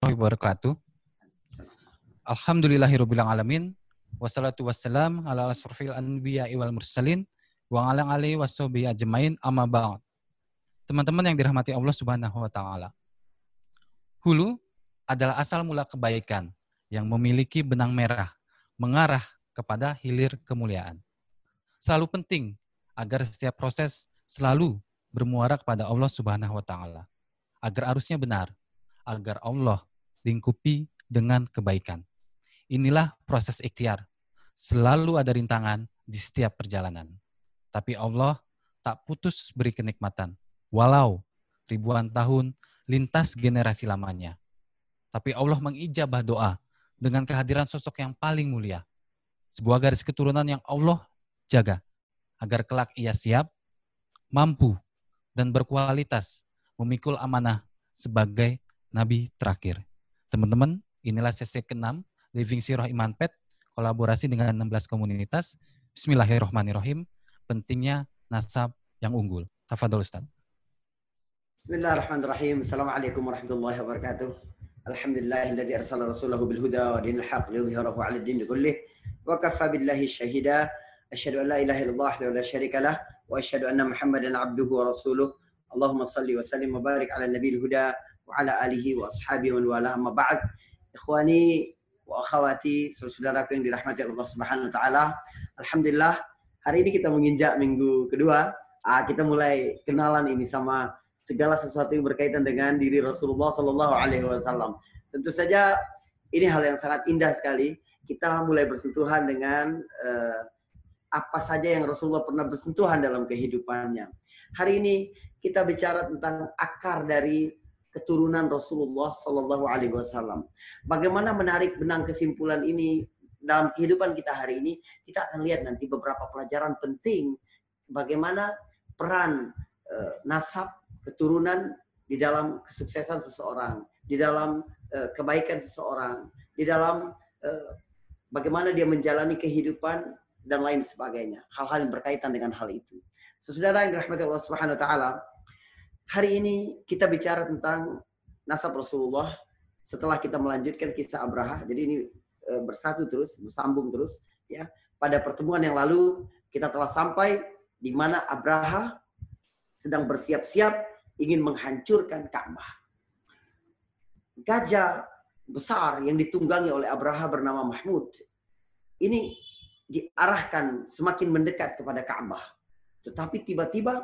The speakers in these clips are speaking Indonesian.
wabarakatuh. Alhamdulillahirabbil alamin. Wassalatu wassalam ala asrofil anbiya wal mursalin wa ala alihi washabihi ajmain amma ba'd. Teman-teman yang dirahmati Allah Subhanahu wa taala. Hulu adalah asal mula kebaikan yang memiliki benang merah mengarah kepada hilir kemuliaan. Selalu penting agar setiap proses selalu bermuara kepada Allah Subhanahu wa taala. Agar arusnya benar, agar Allah lingkupi dengan kebaikan. Inilah proses ikhtiar. Selalu ada rintangan di setiap perjalanan. Tapi Allah tak putus beri kenikmatan. Walau ribuan tahun lintas generasi lamanya. Tapi Allah mengijabah doa dengan kehadiran sosok yang paling mulia. Sebuah garis keturunan yang Allah jaga agar kelak ia siap, mampu, dan berkualitas memikul amanah sebagai nabi terakhir. Teman-teman, inilah sesi ke-6 Living Sirah Iman Pet kolaborasi dengan 16 komunitas. Bismillahirrahmanirrahim. Pentingnya nasab yang unggul. Tafadol Ustaz. Bismillahirrahmanirrahim. Assalamualaikum warahmatullahi wabarakatuh. Alhamdulillahilladzi arsala rasulahu bil huda wa dinil haq liyudhhirahu 'ala ad-din kullih wa kafa billahi syahida. Asyhadu an la ilaha illallah wa la syarika lah wa asyhadu anna Muhammadan 'abduhu wa rasuluh. Allahumma salli wa sallim wa barik 'ala nabiyil huda wa 'ala alihi wa ashabihi wa wala amma ba'd. Ikhwani wa akhwati, saudaraku yang dirahmati Allah Subhanahu wa taala. Alhamdulillah hari ini kita menginjak minggu kedua. Ah, kita mulai kenalan ini sama segala sesuatu yang berkaitan dengan diri Rasulullah Sallallahu Alaihi Wasallam. Tentu saja ini hal yang sangat indah sekali. Kita mulai bersentuhan dengan uh, apa saja yang Rasulullah pernah bersentuhan dalam kehidupannya. Hari ini kita bicara tentang akar dari keturunan Rasulullah Sallallahu Alaihi Wasallam. Bagaimana menarik benang kesimpulan ini dalam kehidupan kita hari ini? Kita akan lihat nanti beberapa pelajaran penting bagaimana peran uh, nasab keturunan di dalam kesuksesan seseorang, di dalam uh, kebaikan seseorang, di dalam uh, bagaimana dia menjalani kehidupan dan lain sebagainya. Hal-hal yang berkaitan dengan hal itu. Sesaudara yang dirahmati Allah Subhanahu wa taala, Hari ini kita bicara tentang nasab Rasulullah setelah kita melanjutkan kisah Abraha. Jadi ini e, bersatu terus, bersambung terus. Ya, pada pertemuan yang lalu kita telah sampai di mana Abraha sedang bersiap-siap ingin menghancurkan Ka'bah. Gajah besar yang ditunggangi oleh Abraha bernama Mahmud ini diarahkan semakin mendekat kepada Ka'bah. Tetapi tiba-tiba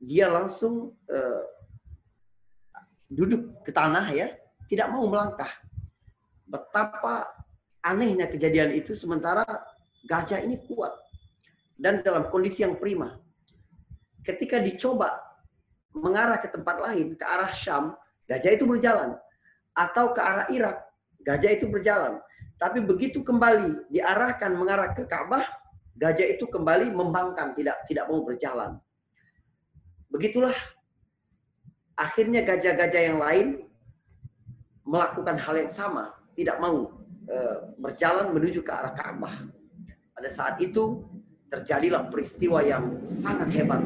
dia langsung uh, duduk ke tanah ya, tidak mau melangkah. Betapa anehnya kejadian itu sementara gajah ini kuat dan dalam kondisi yang prima. Ketika dicoba mengarah ke tempat lain, ke arah Syam, gajah itu berjalan. Atau ke arah Irak, gajah itu berjalan. Tapi begitu kembali diarahkan mengarah ke Ka'bah, gajah itu kembali membangkang, tidak tidak mau berjalan. Begitulah akhirnya gajah-gajah yang lain melakukan hal yang sama, tidak mau e, berjalan menuju ke arah Ka'bah. Pada saat itu terjadilah peristiwa yang sangat hebat.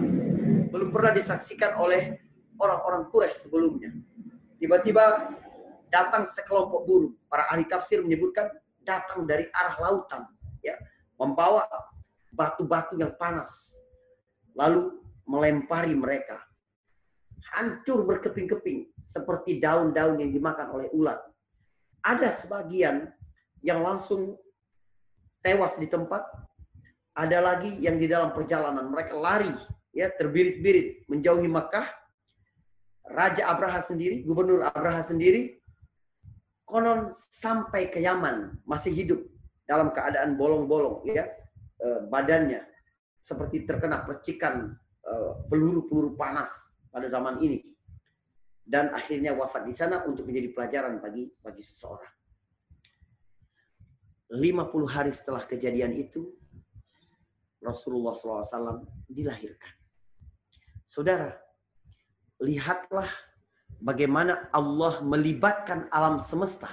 Belum pernah disaksikan oleh orang-orang Quraisy sebelumnya. Tiba-tiba datang sekelompok burung. Para ahli tafsir menyebutkan datang dari arah lautan, ya, membawa batu-batu yang panas. Lalu melempari mereka. Hancur berkeping-keping seperti daun-daun yang dimakan oleh ulat. Ada sebagian yang langsung tewas di tempat, ada lagi yang di dalam perjalanan mereka lari ya terbirit-birit menjauhi Mekah. Raja Abraha sendiri, gubernur Abraha sendiri konon sampai ke Yaman masih hidup dalam keadaan bolong-bolong ya eh, badannya seperti terkena percikan peluru-peluru panas pada zaman ini dan akhirnya wafat di sana untuk menjadi pelajaran bagi bagi seseorang. 50 hari setelah kejadian itu Rasulullah SAW dilahirkan. Saudara, lihatlah bagaimana Allah melibatkan alam semesta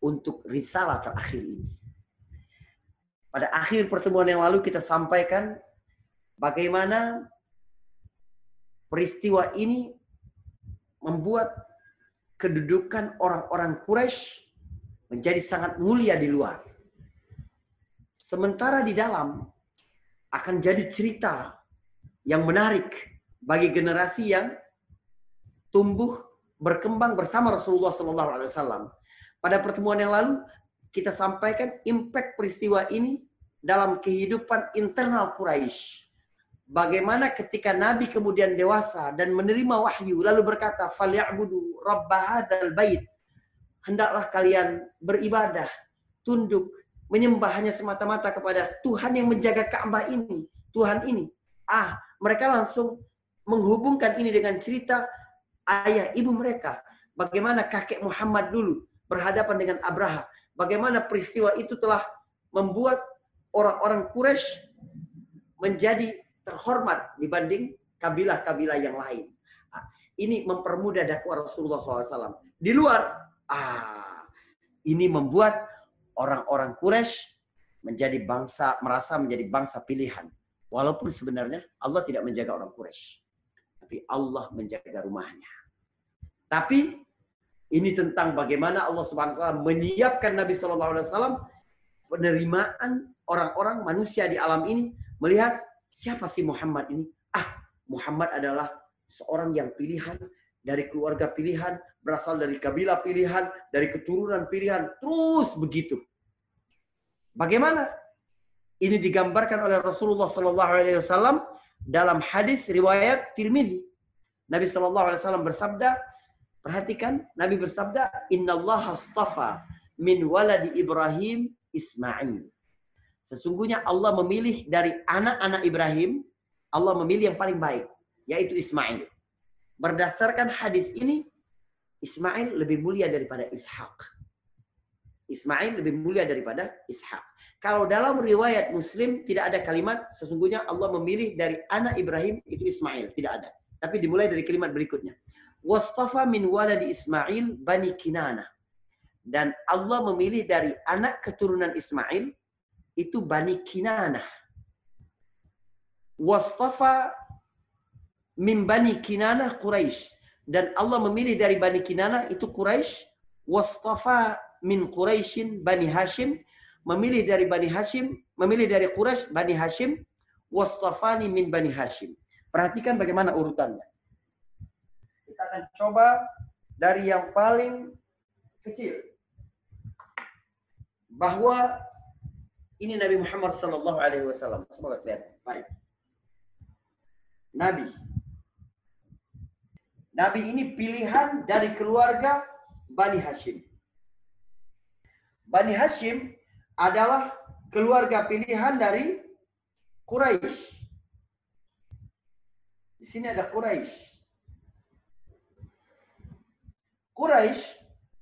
untuk risalah terakhir ini. Pada akhir pertemuan yang lalu kita sampaikan bagaimana peristiwa ini membuat kedudukan orang-orang Quraisy menjadi sangat mulia di luar. Sementara di dalam akan jadi cerita yang menarik bagi generasi yang tumbuh berkembang bersama Rasulullah Sallallahu Alaihi Wasallam. Pada pertemuan yang lalu kita sampaikan impact peristiwa ini dalam kehidupan internal Quraisy. Bagaimana ketika Nabi kemudian dewasa dan menerima wahyu lalu berkata, "Falyabudu rabb hadzal bait." Hendaklah kalian beribadah, tunduk, menyembah hanya semata-mata kepada Tuhan yang menjaga Ka'bah ini, Tuhan ini. Ah, mereka langsung menghubungkan ini dengan cerita ayah ibu mereka. Bagaimana kakek Muhammad dulu berhadapan dengan Abraha. Bagaimana peristiwa itu telah membuat orang-orang Quraisy menjadi terhormat dibanding kabilah-kabilah yang lain. Ah, ini mempermudah dakwah Rasulullah SAW. Di luar, ah, ini membuat orang-orang Quraisy menjadi bangsa merasa menjadi bangsa pilihan. Walaupun sebenarnya Allah tidak menjaga orang Quraisy, tapi Allah menjaga rumahnya. Tapi ini tentang bagaimana Allah Subhanahu wa menyiapkan Nabi Shallallahu alaihi wasallam penerimaan orang-orang manusia di alam ini melihat siapa sih Muhammad ini? Ah, Muhammad adalah seorang yang pilihan dari keluarga pilihan, berasal dari kabilah pilihan, dari keturunan pilihan, terus begitu. Bagaimana? Ini digambarkan oleh Rasulullah Sallallahu Alaihi Wasallam dalam hadis riwayat Tirmidzi. Nabi Sallallahu Alaihi Wasallam bersabda, perhatikan, Nabi bersabda, Inna Allah astafa min waladi Ibrahim Ismail. Sesungguhnya Allah memilih dari anak-anak Ibrahim, Allah memilih yang paling baik, yaitu Ismail. Berdasarkan hadis ini, Ismail lebih mulia daripada Ishak. Ismail lebih mulia daripada Ishak. Kalau dalam riwayat Muslim tidak ada kalimat sesungguhnya Allah memilih dari anak Ibrahim itu Ismail, tidak ada. Tapi dimulai dari kalimat berikutnya. Wastafa min waladi Ismail bani Kinana. Dan Allah memilih dari anak keturunan Ismail itu bani Kinana. Wastafa min Bani Kinanah Quraisy dan Allah memilih dari Bani Kinanah itu Quraisy wastafa min Quraisyin Bani Hashim. Memilih dari Bani Hashim memilih dari Quraisy Bani Hashim. Wastafani min Bani Hashim. Perhatikan bagaimana urutannya. Kita akan coba dari yang paling kecil. Bahwa ini Nabi Muhammad sallallahu alaihi wasallam semoga kelihatan baik Nabi Nabi ini pilihan dari keluarga Bani Hashim. Bani Hashim adalah keluarga pilihan dari Quraisy. Di sini ada Quraisy. Quraisy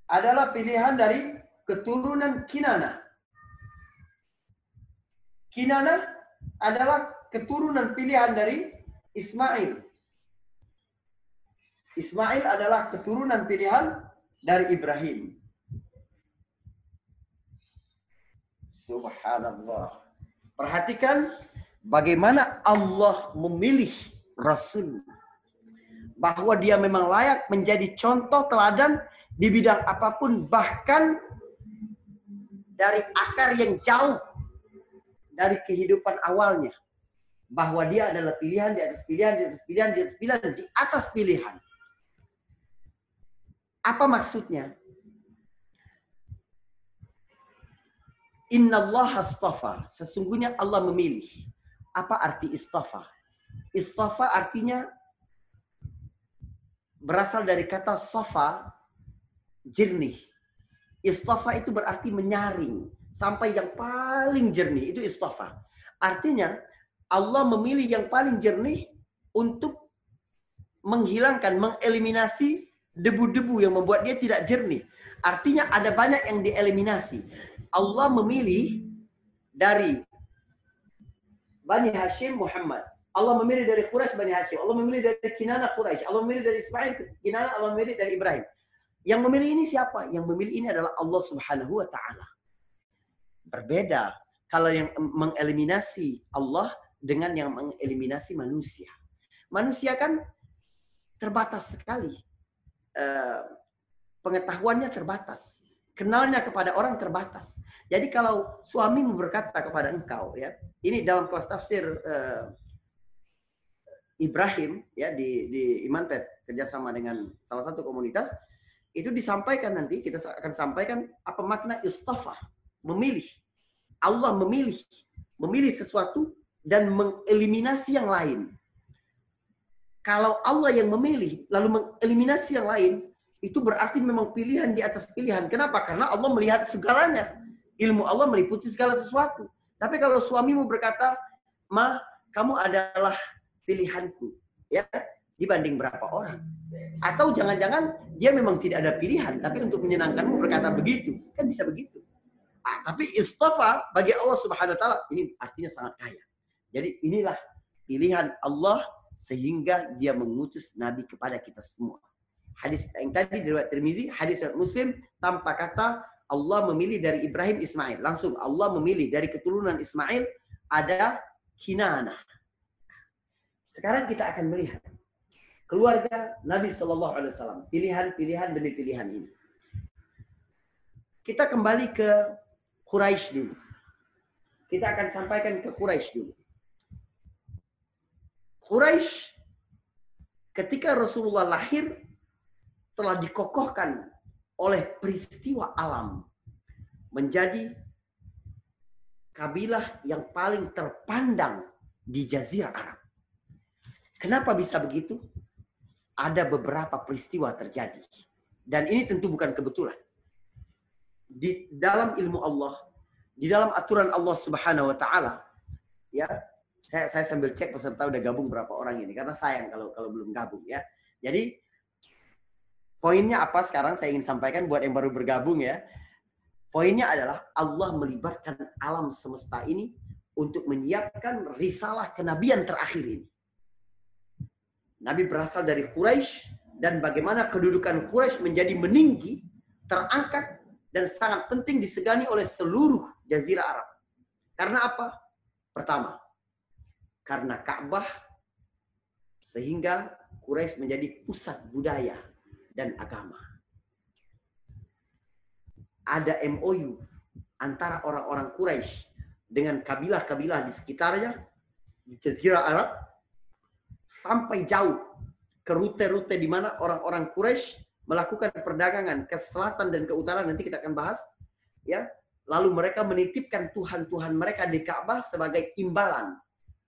adalah pilihan dari keturunan Kinana. Kinana adalah keturunan pilihan dari Ismail. Ismail adalah keturunan pilihan dari Ibrahim. Subhanallah. Perhatikan bagaimana Allah memilih Rasul. Bahwa dia memang layak menjadi contoh teladan di bidang apa pun. Bahkan dari akar yang jauh dari kehidupan awalnya. Bahwa dia adalah pilihan di atas pilihan, di atas pilihan, di atas pilihan, di atas pilihan. Apa maksudnya? Inna Allah astafa. Sesungguhnya Allah memilih. Apa arti istafa? Istafa artinya berasal dari kata safa, jernih. Istafa itu berarti menyaring sampai yang paling jernih. Itu istafa. Artinya Allah memilih yang paling jernih untuk menghilangkan, mengeliminasi debu-debu yang membuat dia tidak jernih. Artinya ada banyak yang dieliminasi. Allah memilih dari Bani Hashim Muhammad. Allah memilih dari Quraisy Bani Hashim. Allah memilih dari Kinana Quraisy. Allah memilih dari Ismail Kinana. Allah memilih dari Ibrahim. Yang memilih ini siapa? Yang memilih ini adalah Allah Subhanahu wa taala. Berbeda kalau yang mengeliminasi Allah dengan yang mengeliminasi manusia. Manusia kan terbatas sekali uh, pengetahuannya terbatas. Kenalnya kepada orang terbatas. Jadi kalau suamimu berkata kepada engkau, ya, ini dalam kelas tafsir uh, Ibrahim ya di di Imanpet kerjasama dengan salah satu komunitas itu disampaikan nanti kita akan sampaikan apa makna istafa memilih Allah memilih memilih sesuatu dan mengeliminasi yang lain. Kalau Allah yang memilih lalu mengeliminasi yang lain, itu berarti memang pilihan di atas pilihan. Kenapa? Karena Allah melihat segalanya. Ilmu Allah meliputi segala sesuatu. Tapi kalau suamimu berkata, "Ma, kamu adalah pilihanku." Ya, dibanding berapa orang. Atau jangan-jangan dia memang tidak ada pilihan, tapi untuk menyenangkanmu berkata begitu. Kan bisa begitu. Ah, tapi istafa bagi Allah Subhanahu wa taala ini artinya sangat kaya. Jadi inilah pilihan Allah sehingga dia mengutus nabi kepada kita semua. Hadis yang tadi riwayat Tirmizi, hadis Muslim tanpa kata Allah memilih dari Ibrahim Ismail. Langsung Allah memilih dari keturunan Ismail ada Kinana. Sekarang kita akan melihat keluarga Nabi Shallallahu Alaihi Wasallam, pilihan-pilihan demi pilihan ini. Kita kembali ke Quraisy dulu. Kita akan sampaikan ke Quraisy dulu. Quraisy ketika Rasulullah lahir telah dikokohkan oleh peristiwa alam menjadi kabilah yang paling terpandang di Jazirah Arab. Kenapa bisa begitu? Ada beberapa peristiwa terjadi. Dan ini tentu bukan kebetulan. Di dalam ilmu Allah, di dalam aturan Allah Subhanahu wa taala, ya, saya saya sambil cek peserta udah gabung berapa orang ini karena sayang kalau kalau belum gabung ya. Jadi Poinnya apa sekarang saya ingin sampaikan buat yang baru bergabung ya. Poinnya adalah Allah melibatkan alam semesta ini untuk menyiapkan risalah kenabian terakhir ini. Nabi berasal dari Quraisy dan bagaimana kedudukan Quraisy menjadi meninggi, terangkat dan sangat penting disegani oleh seluruh jazirah Arab. Karena apa? Pertama, karena Ka'bah sehingga Quraisy menjadi pusat budaya dan agama. Ada MOU antara orang-orang Quraisy dengan kabilah-kabilah di sekitarnya di Jazirah Arab sampai jauh ke rute-rute di mana orang-orang Quraisy melakukan perdagangan ke selatan dan ke utara nanti kita akan bahas ya lalu mereka menitipkan tuhan-tuhan mereka di Ka'bah sebagai imbalan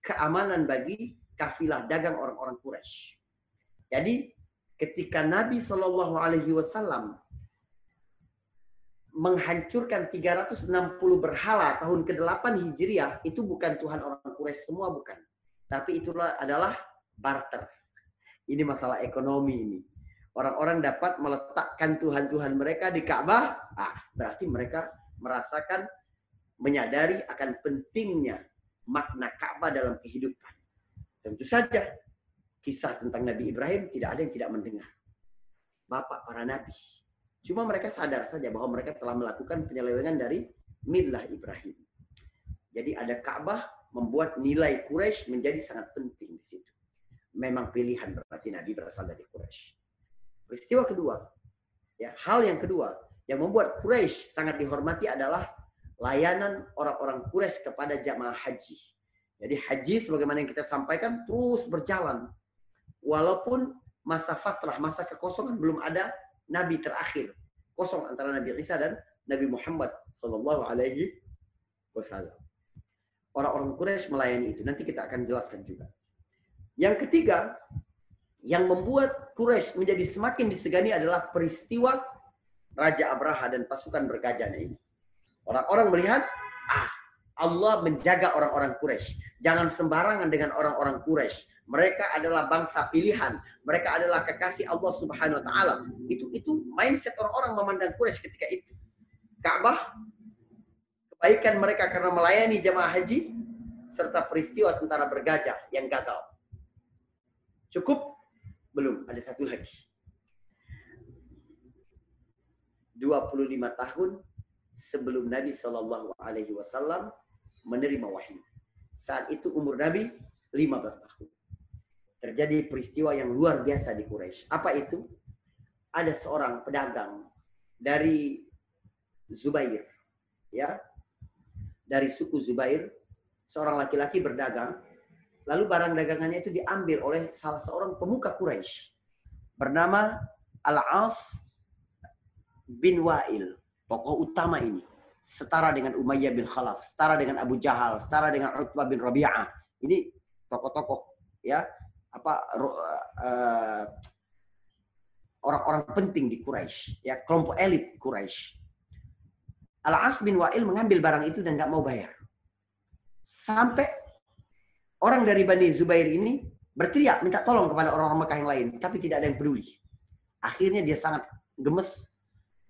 keamanan bagi kafilah dagang orang-orang Quraisy. Jadi ketika Nabi Shallallahu Alaihi Wasallam menghancurkan 360 berhala tahun ke-8 Hijriah itu bukan Tuhan orang Quraisy semua bukan. Tapi itulah adalah barter. Ini masalah ekonomi ini. Orang-orang dapat meletakkan Tuhan-Tuhan mereka di Ka'bah, ah, berarti mereka merasakan menyadari akan pentingnya makna Ka'bah dalam kehidupan. Tentu saja kisah tentang Nabi Ibrahim tidak ada yang tidak mendengar. Bapak para nabi. Cuma mereka sadar saja bahwa mereka telah melakukan penyelewengan dari milah Ibrahim. Jadi ada Ka'bah membuat nilai Quraisy menjadi sangat penting di situ. Memang pilihan berarti Nabi berasal dari Quraisy. Peristiwa kedua, ya hal yang kedua yang membuat Quraisy sangat dihormati adalah layanan orang-orang Quraisy kepada jamaah haji. Jadi haji sebagaimana yang kita sampaikan terus berjalan walaupun masa fatrah, masa kekosongan belum ada nabi terakhir. Kosong antara Nabi Isa dan Nabi Muhammad sallallahu alaihi wasallam. Orang-orang Quraisy melayani itu. Nanti kita akan jelaskan juga. Yang ketiga, yang membuat Quraisy menjadi semakin disegani adalah peristiwa Raja Abraha dan pasukan bergajahnya ini. Orang-orang melihat, ah, Allah menjaga orang-orang Quraisy. Jangan sembarangan dengan orang-orang Quraisy. Mereka adalah bangsa pilihan. Mereka adalah kekasih Allah Subhanahu wa taala. Itu itu mindset orang-orang memandang Quraisy ketika itu. Ka'bah kebaikan mereka karena melayani jemaah haji serta peristiwa tentara bergajah yang gagal. Cukup? Belum, ada satu lagi. 25 tahun sebelum Nabi Shallallahu Alaihi Wasallam menerima wahyu. Saat itu umur Nabi 15 tahun terjadi peristiwa yang luar biasa di Quraisy. Apa itu? ada seorang pedagang dari Zubair, ya, dari suku Zubair, seorang laki-laki berdagang, lalu barang dagangannya itu diambil oleh salah seorang pemuka Quraisy bernama Al-As bin Wa'il, tokoh utama ini, setara dengan Umayyah bin Khalaf, setara dengan Abu Jahal, setara dengan Utbah bin Rabi'ah. Ini tokoh-tokoh ya, apa uh, orang-orang penting di Quraisy, ya kelompok elit Quraisy. Al-As bin Wa'il mengambil barang itu dan nggak mau bayar. Sampai orang dari Bani Zubair ini berteriak minta tolong kepada orang-orang Mekah yang lain, tapi tidak ada yang peduli. Akhirnya dia sangat gemes.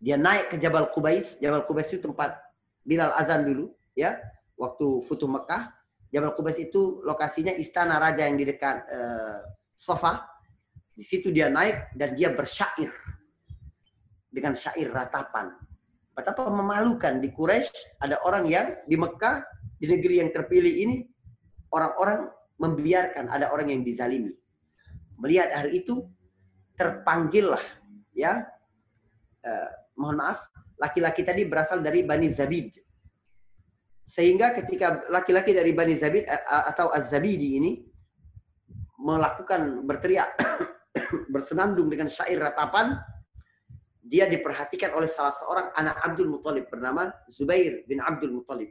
Dia naik ke Jabal Qubais. Jabal Qubais itu tempat Bilal azan dulu, ya, waktu Futuh Mekah. Jabal Qubais itu lokasinya istana raja yang di dekat uh, Sofa. Di situ dia naik dan dia bersyair dengan syair ratapan. Betapa memalukan di Quraisy ada orang yang di Mekah di negeri yang terpilih ini orang-orang membiarkan ada orang yang dizalimi. Melihat hari itu terpanggillah ya eh, mohon maaf laki-laki tadi berasal dari Bani Zabid. Sehingga ketika laki-laki dari Bani Zabid eh, atau Az-Zabidi ini melakukan berteriak bersenandung dengan syair ratapan dia diperhatikan oleh salah seorang anak Abdul Muthalib bernama Zubair bin Abdul Muthalib.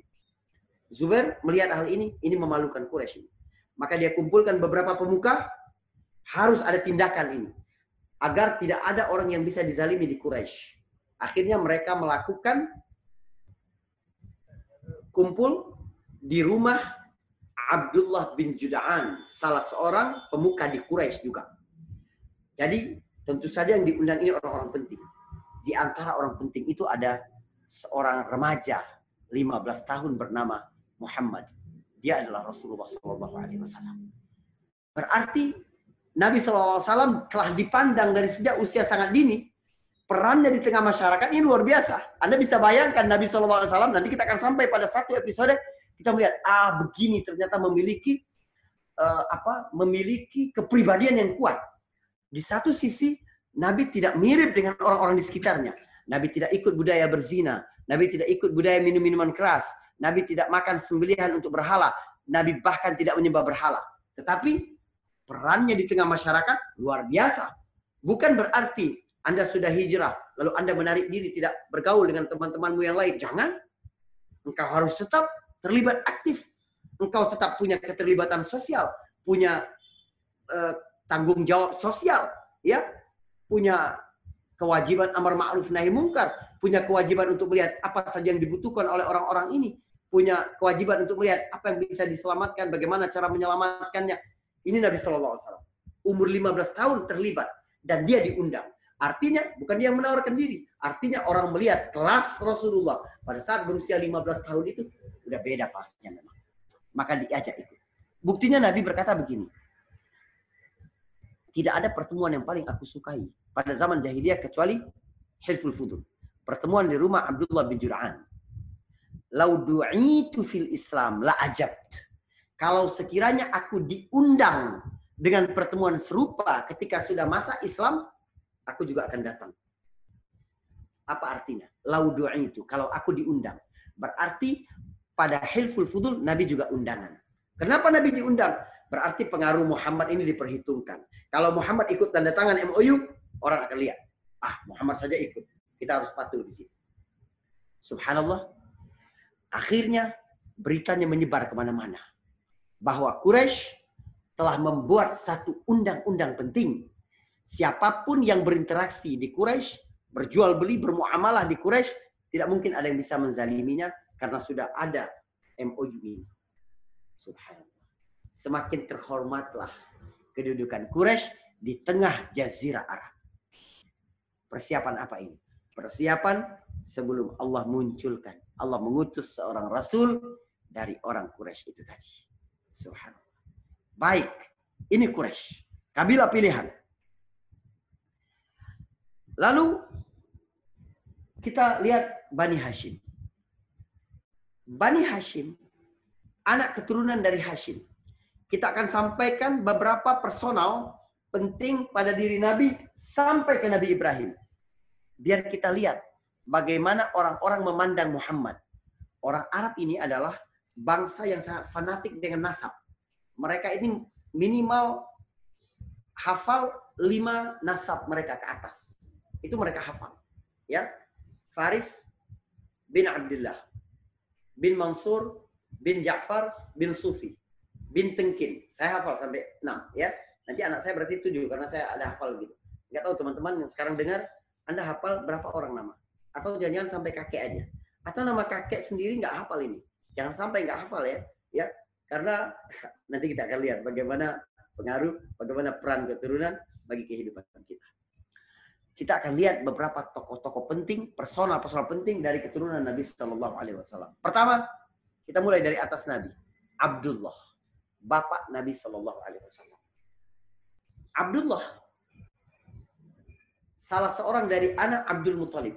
Zubair melihat hal ini, ini memalukan Quraisy. Maka dia kumpulkan beberapa pemuka, harus ada tindakan ini. Agar tidak ada orang yang bisa dizalimi di Quraisy. Akhirnya mereka melakukan kumpul di rumah Abdullah bin Juda'an, salah seorang pemuka di Quraisy juga. Jadi tentu saja yang diundang ini orang-orang penting. Di antara orang penting itu ada seorang remaja 15 tahun bernama Muhammad. Dia adalah Rasulullah SAW. Berarti Nabi SAW telah dipandang dari sejak usia sangat dini. Perannya di tengah masyarakat ini luar biasa. Anda bisa bayangkan Nabi SAW, nanti kita akan sampai pada satu episode, kita melihat, ah begini ternyata memiliki uh, apa memiliki kepribadian yang kuat. Di satu sisi Nabi tidak mirip dengan orang-orang di sekitarnya. Nabi tidak ikut budaya berzina. Nabi tidak ikut budaya minum-minuman keras. Nabi tidak makan sembelihan untuk berhala. Nabi bahkan tidak menyembah berhala. Tetapi perannya di tengah masyarakat luar biasa. Bukan berarti Anda sudah hijrah, lalu Anda menarik diri tidak bergaul dengan teman-temanmu yang lain. Jangan. Engkau harus tetap terlibat aktif. Engkau tetap punya keterlibatan sosial, punya uh, tanggung jawab sosial, ya punya kewajiban amar ma'ruf nahi mungkar, punya kewajiban untuk melihat apa saja yang dibutuhkan oleh orang-orang ini, punya kewajiban untuk melihat apa yang bisa diselamatkan, bagaimana cara menyelamatkannya. Ini Nabi Shallallahu Alaihi Wasallam. Umur 15 tahun terlibat dan dia diundang. Artinya bukan dia yang menawarkan diri. Artinya orang melihat kelas Rasulullah pada saat berusia 15 tahun itu udah beda pastinya memang. Maka diajak ikut. Buktinya Nabi berkata begini, tidak ada pertemuan yang paling aku sukai pada zaman jahiliyah kecuali Hilful Fudul. Pertemuan di rumah Abdullah bin Jur'an. Lau du'itu fil Islam la ajabt. Kalau sekiranya aku diundang dengan pertemuan serupa ketika sudah masa Islam, aku juga akan datang. Apa artinya? Lau du'itu. Kalau aku diundang. Berarti pada Hilful Fudul Nabi juga undangan. Kenapa Nabi diundang? Berarti pengaruh Muhammad ini diperhitungkan. Kalau Muhammad ikut tanda tangan MOU, orang akan lihat. Ah, Muhammad saja ikut. Kita harus patuh di sini. Subhanallah. Akhirnya beritanya menyebar ke mana-mana. Bahwa Quraisy telah membuat satu undang-undang penting. Siapa pun yang berinteraksi di Quraisy, berjual beli, bermuamalah di Quraisy, tidak mungkin ada yang bisa menzaliminya karena sudah ada MOU ini. Subhanallah semakin terhormatlah kedudukan Quraisy di tengah jazirah Arab. Persiapan apa ini? Persiapan sebelum Allah munculkan. Allah mengutus seorang rasul dari orang Quraisy itu tadi. Subhanallah. Baik, ini Quraisy. Kabilah pilihan. Lalu kita lihat Bani Hashim. Bani Hashim, anak keturunan dari Hashim kita akan sampaikan beberapa personal penting pada diri Nabi sampai ke Nabi Ibrahim. biar kita lihat bagaimana orang-orang memandang Muhammad. Orang Arab ini adalah bangsa yang sangat fanatik dengan nasab. Mereka ini minimal hafal lima nasab mereka ke atas. Itu mereka hafal. Ya, Faris bin Abdullah, bin Mansur, bin Ja'far, bin Sufi, bin Tengkin. Saya hafal sampai enam. Ya, nanti anak saya berarti tujuh karena saya ada hafal gitu. Nggak tahu teman-teman yang sekarang dengar, Anda hafal berapa orang nama? Atau jangan-jangan sampai kakek aja. Atau nama kakek sendiri nggak hafal ini. Jangan sampai nggak hafal ya. Ya, karena nanti kita akan lihat bagaimana pengaruh, bagaimana peran keturunan bagi kehidupan kita. Kita akan lihat beberapa tokoh-tokoh penting, personal-personal penting dari keturunan Nabi Shallallahu Alaihi Wasallam. Pertama, kita mulai dari atas Nabi, Abdullah, bapak Nabi Shallallahu Alaihi Wasallam. Abdullah, salah seorang dari anak Abdul Muthalib.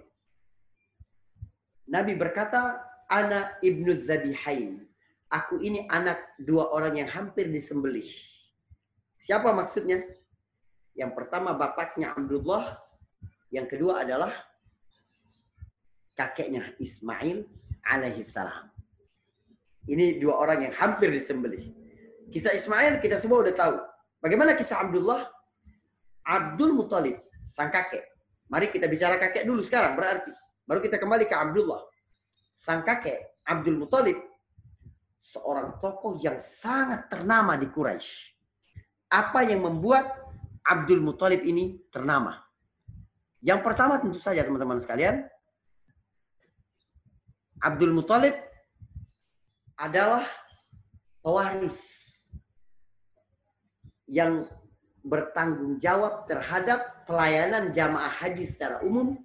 Nabi berkata, anak ibnu Zabihain. Aku ini anak dua orang yang hampir disembelih. Siapa maksudnya? Yang pertama bapaknya Abdullah, yang kedua adalah kakeknya Ismail alaihissalam. Ini dua orang yang hampir disembelih. Kisah Ismail kita semua udah tahu. Bagaimana kisah Abdullah? Abdul Muthalib, sang kakek. Mari kita bicara kakek dulu sekarang berarti. Baru kita kembali ke Abdullah. Sang kakek Abdul Muthalib seorang tokoh yang sangat ternama di Quraisy. Apa yang membuat Abdul Muthalib ini ternama. Yang pertama tentu saja teman-teman sekalian, Abdul Muthalib adalah pewaris yang bertanggung jawab terhadap pelayanan jamaah haji secara umum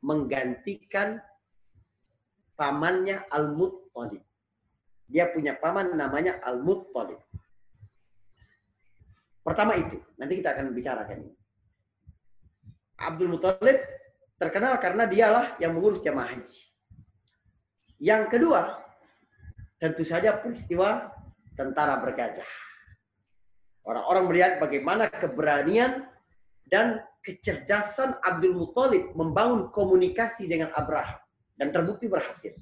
menggantikan pamannya Al-Muttalib. Dia punya paman namanya Al-Muttalib. Pertama itu, nanti kita akan bicarakan ini. Abdul Muthalib terkenal karena dialah yang mengurus jamaah haji. Yang kedua, tentu saja peristiwa tentara bergajah. Orang-orang melihat bagaimana keberanian dan kecerdasan Abdul Muthalib membangun komunikasi dengan Abraham dan terbukti berhasil.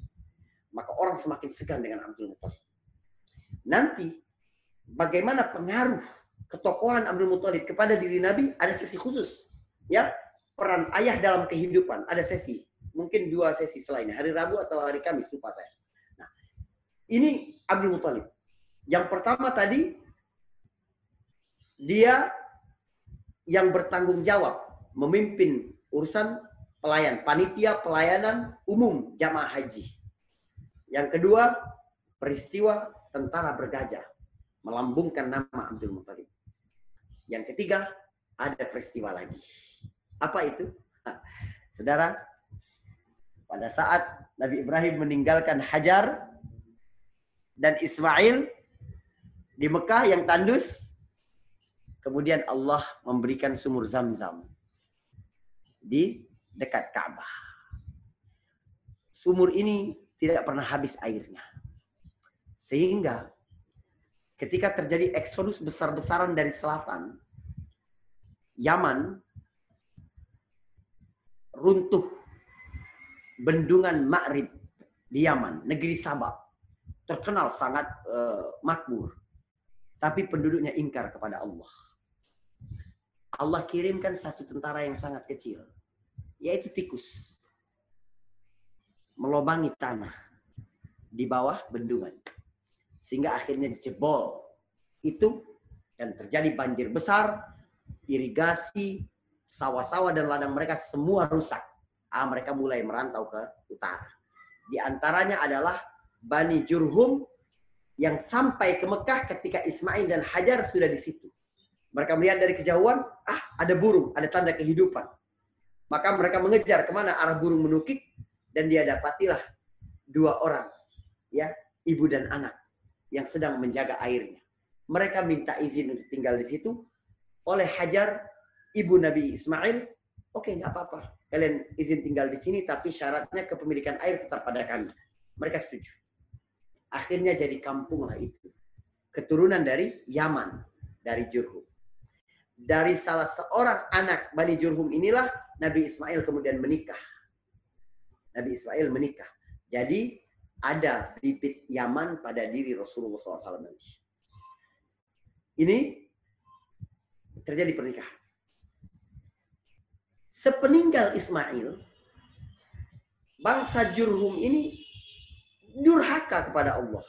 Maka orang semakin segan dengan Abdul Muthalib. Nanti bagaimana pengaruh ketokohan Abdul Muthalib kepada diri Nabi ada sesi khusus. Ya, peran ayah dalam kehidupan ada sesi. Mungkin dua sesi selain hari Rabu atau hari Kamis lupa saya. Nah, ini Abdul Muthalib. Yang pertama tadi dia yang bertanggung jawab memimpin urusan pelayan panitia pelayanan umum jamaah haji. Yang kedua, peristiwa tentara bergajah melambungkan nama Abdul Muthalib. Yang ketiga, ada peristiwa lagi. Apa itu? Saudara, pada saat Nabi Ibrahim meninggalkan Hajar dan Ismail di Mekah yang tandus, kemudian Allah memberikan sumur Zam-Zam di dekat Ka'bah. Sumur ini tidak pernah habis airnya. Sehingga ketika terjadi eksodus besar-besaran dari selatan, Yaman runtuh bendungan Ma'rib di Yaman, negeri Sabah, terkenal sangat uh, makmur. Tapi penduduknya ingkar kepada Allah. Allah kirimkan satu tentara yang sangat kecil, yaitu tikus. Melobangi tanah di bawah bendungan sehingga akhirnya jebol itu dan terjadi banjir besar, irigasi, sawah-sawah dan ladang mereka semua rusak. Ah, mereka mulai merantau ke utara. Di antaranya adalah Bani Jurhum yang sampai ke Mekah ketika Ismail dan Hajar sudah di situ. Mereka melihat dari kejauhan, ah ada burung, ada tanda kehidupan. Maka mereka mengejar ke mana arah burung menukik dan dia dapatilah dua orang, ya ibu dan anak yang sedang menjaga airnya. Mereka minta izin untuk tinggal di situ. Oleh Hajar, ibu Nabi Ismail, oke okay, nggak apa-apa. Kalian izin tinggal di sini, tapi syaratnya kepemilikan air tetap pada kami. Mereka setuju. Akhirnya jadi kampung lah itu. Keturunan dari Yaman, dari Jurhum. Dari salah seorang anak Bani Jurhum inilah Nabi Ismail kemudian menikah. Nabi Ismail menikah. Jadi ada bibit Yaman pada diri Rasulullah SAW nanti. Ini terjadi pernikahan. Sepeninggal Ismail, bangsa Jurhum ini durhaka kepada Allah.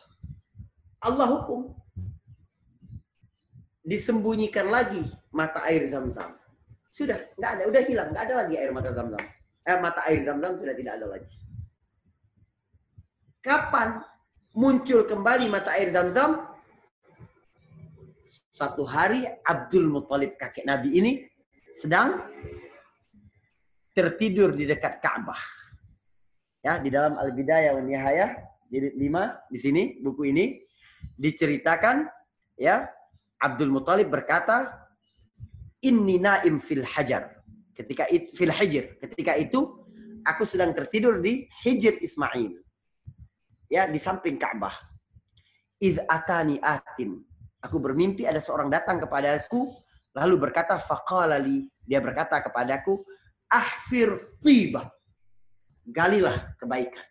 Allah hukum. Disembunyikan lagi mata air zam-zam. Sudah, nggak ada, udah hilang, nggak ada lagi air mata zam-zam. Eh, mata air zam-zam sudah tidak ada lagi. Kapan muncul kembali mata air zam-zam? Satu hari Abdul Muthalib kakek Nabi ini sedang tertidur di dekat Ka'bah. Ya, di dalam Al-Bidayah wa Nihayah jilid 5 di sini buku ini diceritakan ya Abdul Muthalib berkata inni naim fil hajar ketika itu fil hijr ketika itu aku sedang tertidur di hijr Ismail ya di samping Ka'bah. Iz atani atin. Aku bermimpi ada seorang datang kepadaku lalu berkata faqalali dia berkata kepadaku ahfir tiba. Galilah kebaikan.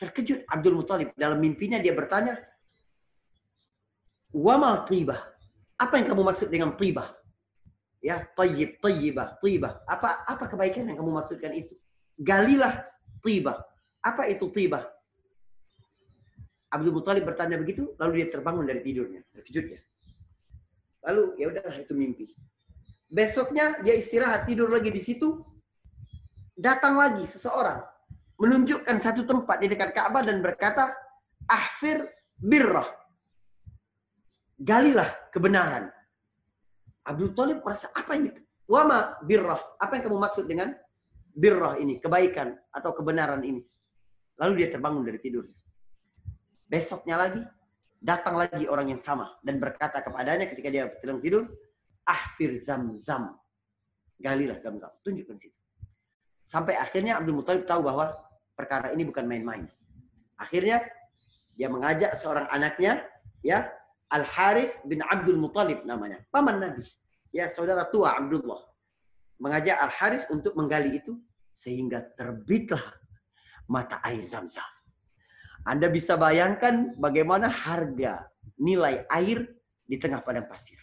Terkejut Abdul Muthalib dalam mimpinya dia bertanya Wamal tiba. Apa yang kamu maksud dengan tiba? Ya, tayyib, tayyibah, tiba. Apa apa kebaikan yang kamu maksudkan itu? Galilah tiba. Apa itu tiba? Abdul Muthalib bertanya begitu, lalu dia terbangun dari tidurnya, terkejut ya. Lalu ya udahlah itu mimpi. Besoknya dia istirahat tidur lagi di situ. Datang lagi seseorang menunjukkan satu tempat di dekat Ka'bah dan berkata, "Ahfir birrah." Galilah kebenaran. Abdul Talib merasa apa ini? Wama birrah. Apa yang kamu maksud dengan birrah ini, kebaikan atau kebenaran ini? Lalu dia terbangun dari tidurnya. Besoknya lagi, datang lagi orang yang sama dan berkata kepadanya ketika dia sedang tidur, ahfir zam-zam. Galilah zam-zam. Tunjukkan situ. Sampai akhirnya Abdul Muthalib tahu bahwa perkara ini bukan main-main. Akhirnya dia mengajak seorang anaknya, ya Al Harith bin Abdul Muthalib namanya, paman Nabi, ya saudara tua Abdullah, mengajak Al Harith untuk menggali itu sehingga terbitlah mata air zam-zam. Anda bisa bayangkan bagaimana harga nilai air di tengah padang pasir.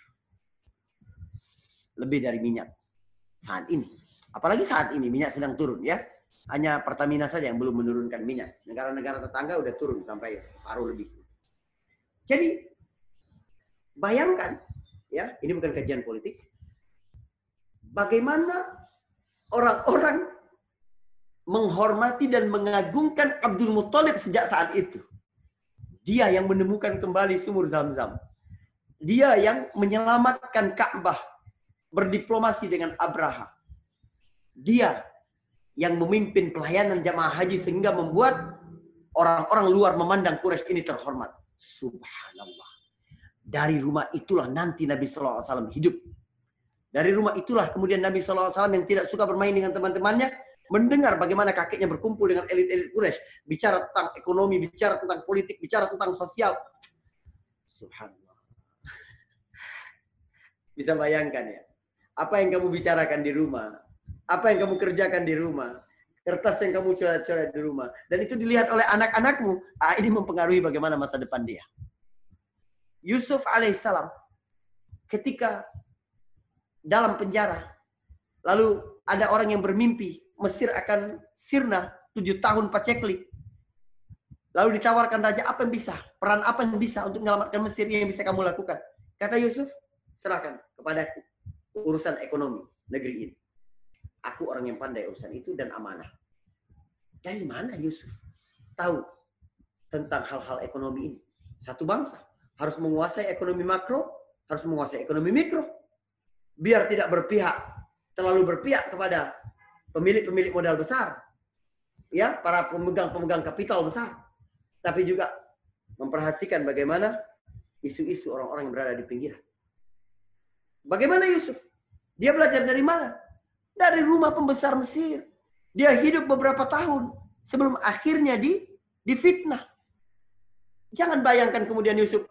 Lebih dari minyak saat ini. Apalagi saat ini minyak sedang turun ya. Hanya Pertamina saja yang belum menurunkan minyak. Negara-negara tetangga udah turun sampai separuh lebih. Jadi bayangkan ya, ini bukan kajian politik. Bagaimana orang-orang menghormati dan mengagungkan Abdul Muthalib sejak saat itu. Dia yang menemukan kembali sumur Zam-Zam. Dia yang menyelamatkan Ka'bah berdiplomasi dengan Abraha. Dia yang memimpin pelayanan jamaah haji sehingga membuat orang-orang luar memandang Quraisy ini terhormat. Subhanallah. Dari rumah itulah nanti Nabi SAW hidup. Dari rumah itulah kemudian Nabi SAW yang tidak suka bermain dengan teman-temannya mendengar bagaimana kakeknya berkumpul dengan elit-elit Quraisy, bicara tentang ekonomi, bicara tentang politik, bicara tentang sosial. Subhanallah. Bisa bayangkan ya. Apa yang kamu bicarakan di rumah, apa yang kamu kerjakan di rumah, kertas yang kamu coret-coret di rumah, dan itu dilihat oleh anak-anakmu, ah, ini mempengaruhi bagaimana masa depan dia. Yusuf alaihissalam ketika dalam penjara, lalu ada orang yang bermimpi Mesir akan sirna tujuh tahun paceklik. Lalu ditawarkan raja apa yang bisa, peran apa yang bisa untuk menyelamatkan Mesir yang bisa kamu lakukan. Kata Yusuf, serahkan kepadaku urusan ekonomi negeri ini. Aku orang yang pandai urusan itu dan amanah. Dari mana Yusuf tahu tentang hal-hal ekonomi ini? Satu bangsa harus menguasai ekonomi makro, harus menguasai ekonomi mikro. Biar tidak berpihak, terlalu berpihak kepada pemilik-pemilik modal besar, ya para pemegang-pemegang kapital besar, tapi juga memperhatikan bagaimana isu-isu orang-orang yang berada di pinggiran. Bagaimana Yusuf? Dia belajar dari mana? Dari rumah pembesar Mesir. Dia hidup beberapa tahun sebelum akhirnya di difitnah. Jangan bayangkan kemudian Yusuf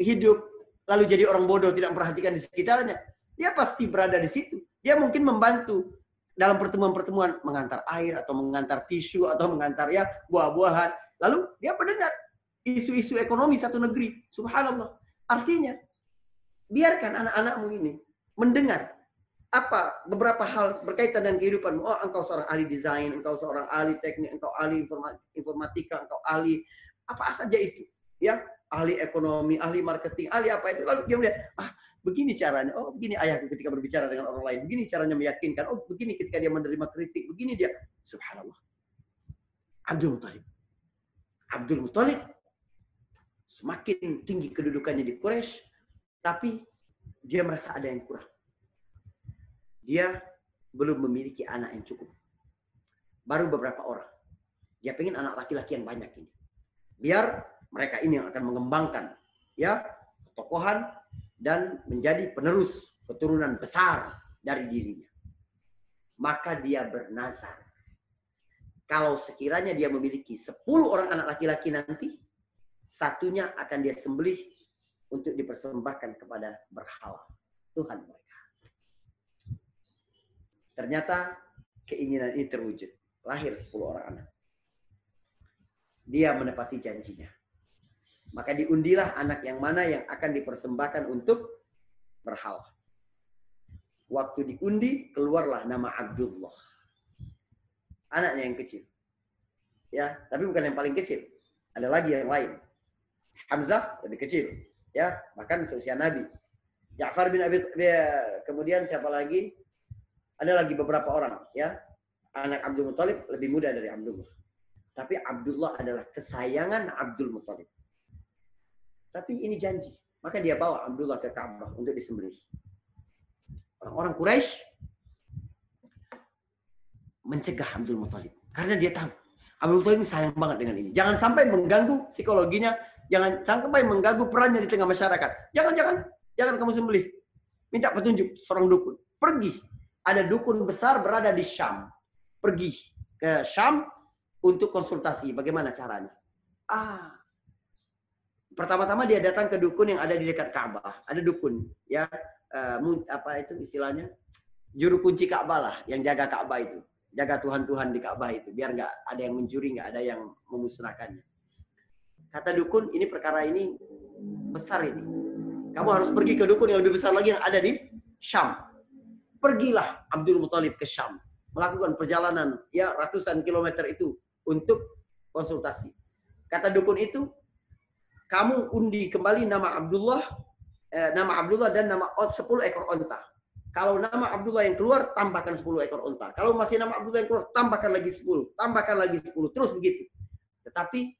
hidup lalu jadi orang bodoh tidak memperhatikan di sekitarnya. Dia pasti berada di situ. Dia mungkin membantu dalam pertemuan-pertemuan mengantar air atau mengantar tisu atau mengantar ya buah-buahan. Lalu dia mendengar isu-isu ekonomi satu negeri. Subhanallah. Artinya, biarkan anak-anakmu ini mendengar apa beberapa hal berkaitan dengan kehidupan. Oh, engkau seorang ahli desain, engkau seorang ahli teknik, engkau ahli informatika, engkau ahli apa saja itu. Ya, ahli ekonomi, ahli marketing, ahli apa itu. Lalu dia melihat, ah begini caranya. Oh, begini ayahku ketika berbicara dengan orang lain. Begini caranya meyakinkan. Oh, begini ketika dia menerima kritik. Begini dia. Subhanallah. Abdul Muttalib. Abdul Muttalib semakin tinggi kedudukannya di Quraisy, tapi dia merasa ada yang kurang. Dia belum memiliki anak yang cukup. Baru beberapa orang. Dia pengen anak laki-laki yang banyak ini. Biar mereka ini yang akan mengembangkan ya tokohan dan menjadi penerus keturunan besar dari dirinya. Maka dia bernazar. Kalau sekiranya dia memiliki 10 orang anak laki-laki nanti, satunya akan dia sembelih untuk dipersembahkan kepada berhala Tuhan mereka. Ternyata keinginan ini terwujud. Lahir 10 orang anak. Dia menepati janjinya. Maka diundilah anak yang mana yang akan dipersembahkan untuk berhala. Waktu diundi, keluarlah nama Abdullah. Anaknya yang kecil. Ya, tapi bukan yang paling kecil. Ada lagi yang lain. Hamzah lebih kecil. Ya, bahkan seusia Nabi. Ja'far bin Abi kemudian siapa lagi? Ada lagi beberapa orang, ya. Anak Abdul Muthalib lebih muda dari Abdullah. Tapi Abdullah adalah kesayangan Abdul Muthalib. Tapi ini janji. Maka dia bawa Abdullah ke Ka'bah untuk disembelih. Orang-orang Quraisy mencegah Abdul Muthalib. Karena dia tahu Abdul Muthalib sayang banget dengan ini. Jangan sampai mengganggu psikologinya. Jangan sampai mengganggu perannya di tengah masyarakat. Jangan, jangan. Jangan kamu sembelih. Minta petunjuk seorang dukun. Pergi. Ada dukun besar berada di Syam. Pergi ke Syam untuk konsultasi. Bagaimana caranya? Ah, pertama-tama dia datang ke dukun yang ada di dekat Ka'bah. Ada dukun, ya uh, apa itu istilahnya juru kunci Ka'bah lah, yang jaga Ka'bah itu, jaga Tuhan-Tuhan di Ka'bah itu, biar nggak ada yang mencuri, nggak ada yang memusnahkannya. Kata dukun, ini perkara ini besar ini. Kamu harus pergi ke dukun yang lebih besar lagi yang ada di Syam. Pergilah Abdul Muthalib ke Syam, melakukan perjalanan ya ratusan kilometer itu untuk konsultasi. Kata dukun itu, kamu undi kembali nama Abdullah, eh, nama Abdullah dan nama 10 ekor onta. Kalau nama Abdullah yang keluar, tambahkan 10 ekor onta. Kalau masih nama Abdullah yang keluar, tambahkan lagi 10. Tambahkan lagi 10. Terus begitu. Tetapi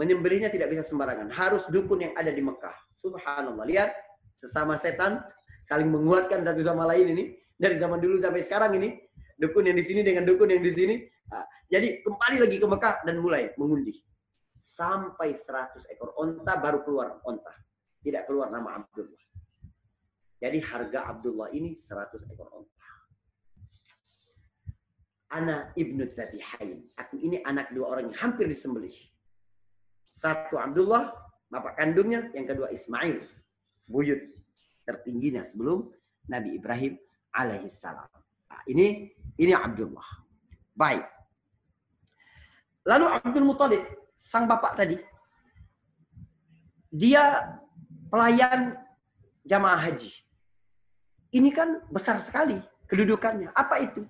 menyembelihnya tidak bisa sembarangan. Harus dukun yang ada di Mekah. Subhanallah. Lihat, sesama setan saling menguatkan satu sama lain ini. Dari zaman dulu sampai sekarang ini. Dukun yang di sini dengan dukun yang di sini. Nah, jadi kembali lagi ke Mekah dan mulai mengundi sampai 100 ekor onta baru keluar onta. Tidak keluar nama Abdullah. Jadi harga Abdullah ini 100 ekor onta. Ana ibnu Zabihain. Aku ini anak dua orang yang hampir disembelih. Satu Abdullah, bapak kandungnya. Yang kedua Ismail, buyut tertingginya sebelum Nabi Ibrahim alaihissalam. Nah, ini ini Abdullah. Baik. Lalu Abdul Muthalib sang bapak tadi, dia pelayan jamaah haji. Ini kan besar sekali kedudukannya. Apa itu?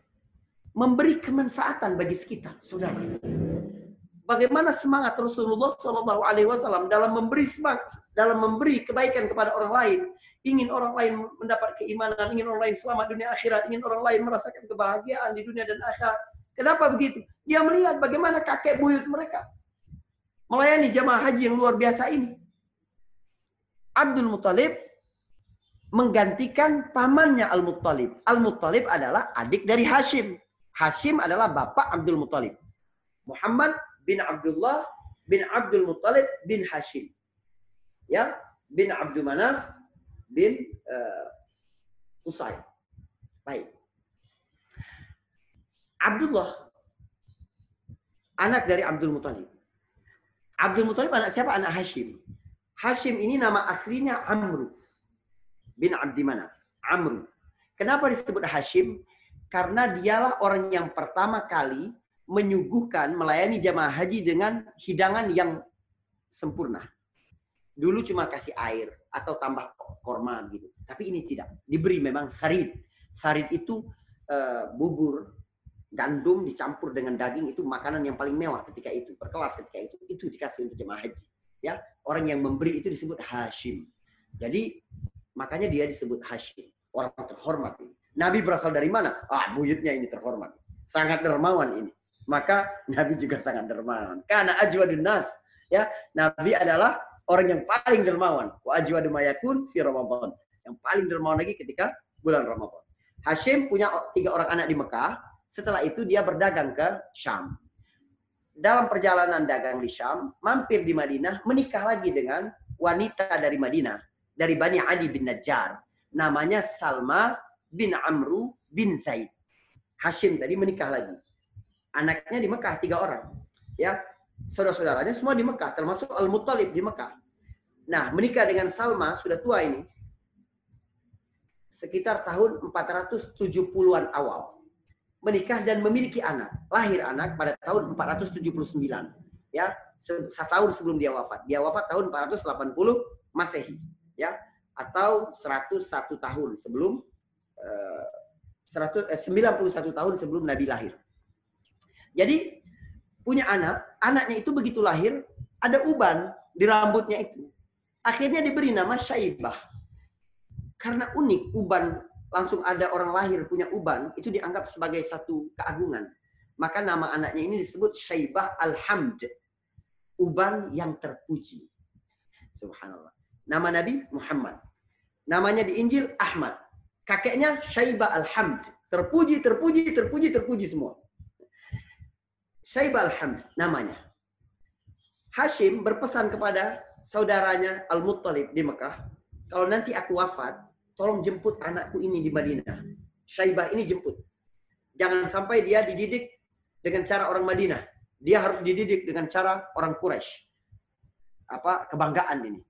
Memberi kemanfaatan bagi sekitar, saudara. Bagaimana semangat Rasulullah Shallallahu Alaihi Wasallam dalam memberi semangat, dalam memberi kebaikan kepada orang lain, ingin orang lain mendapat keimanan, ingin orang lain selamat dunia akhirat, ingin orang lain merasakan kebahagiaan di dunia dan akhirat. Kenapa begitu? Dia melihat bagaimana kakek buyut mereka melayani jamaah haji yang luar biasa ini. Abdul Muthalib menggantikan pamannya Al-Muttalib. Al-Muttalib adalah adik dari Hashim. Hashim adalah bapak Abdul Muttalib. Muhammad bin Abdullah bin Abdul Muttalib bin Hashim. Ya, bin Abdul Manaf bin uh, Usai. Baik. Abdullah anak dari Abdul Muttalib. Abdul Muthalib anak siapa? Anak Hashim. Hashim ini nama aslinya Amr bin Abdi Manaf. Amr. Kenapa disebut Hashim? Karena dialah orang yang pertama kali menyuguhkan melayani jamaah haji dengan hidangan yang sempurna. Dulu cuma kasih air atau tambah korma gitu. Tapi ini tidak. Diberi memang sarid. Sarid itu uh, bubur gandum dicampur dengan daging itu makanan yang paling mewah ketika itu, berkelas ketika itu. Itu dikasih untuk jemaah haji. Ya, orang yang memberi itu disebut Hashim. Jadi makanya dia disebut Hashim, orang terhormat ini. Nabi berasal dari mana? Ah, buyutnya ini terhormat. Sangat dermawan ini. Maka Nabi juga sangat dermawan. Karena ajwadun nas. Ya, Nabi adalah orang yang paling dermawan. Wa ajwadu mayakun fi. Yang paling dermawan lagi ketika bulan Ramadan. Hashim punya tiga orang anak di Mekah setelah itu dia berdagang ke Syam. Dalam perjalanan dagang di Syam, mampir di Madinah, menikah lagi dengan wanita dari Madinah, dari Bani Ali bin Najjar. Namanya Salma bin Amru bin Zaid. Hashim tadi menikah lagi. Anaknya di Mekah tiga orang. Ya, saudara-saudaranya semua di Mekah, termasuk Al-Muttalib di Mekah. Nah, menikah dengan Salma sudah tua ini. Sekitar tahun 470-an awal menikah dan memiliki anak. Lahir anak pada tahun 479. Ya, setahun sebelum dia wafat. Dia wafat tahun 480 Masehi, ya, atau 101 tahun sebelum uh, 100, eh, 91 tahun sebelum Nabi lahir. Jadi punya anak, anaknya itu begitu lahir ada uban di rambutnya itu. Akhirnya diberi nama Syaibah. Karena unik uban langsung ada orang lahir punya uban, itu dianggap sebagai satu keagungan. Maka nama anaknya ini disebut Syaibah Alhamd. Uban yang terpuji. Subhanallah. Nama Nabi Muhammad. Namanya di Injil Ahmad. Kakeknya Syaibah Alhamd. Terpuji, terpuji, terpuji, terpuji semua. Syaibah Alhamd namanya. Hashim berpesan kepada saudaranya Al-Muttalib di Mekah, kalau nanti aku wafat, tolong jemput anakku ini di Madinah. Syaibah ini jemput. Jangan sampai dia dididik dengan cara orang Madinah. Dia harus dididik dengan cara orang Quraisy. Apa kebanggaan ini.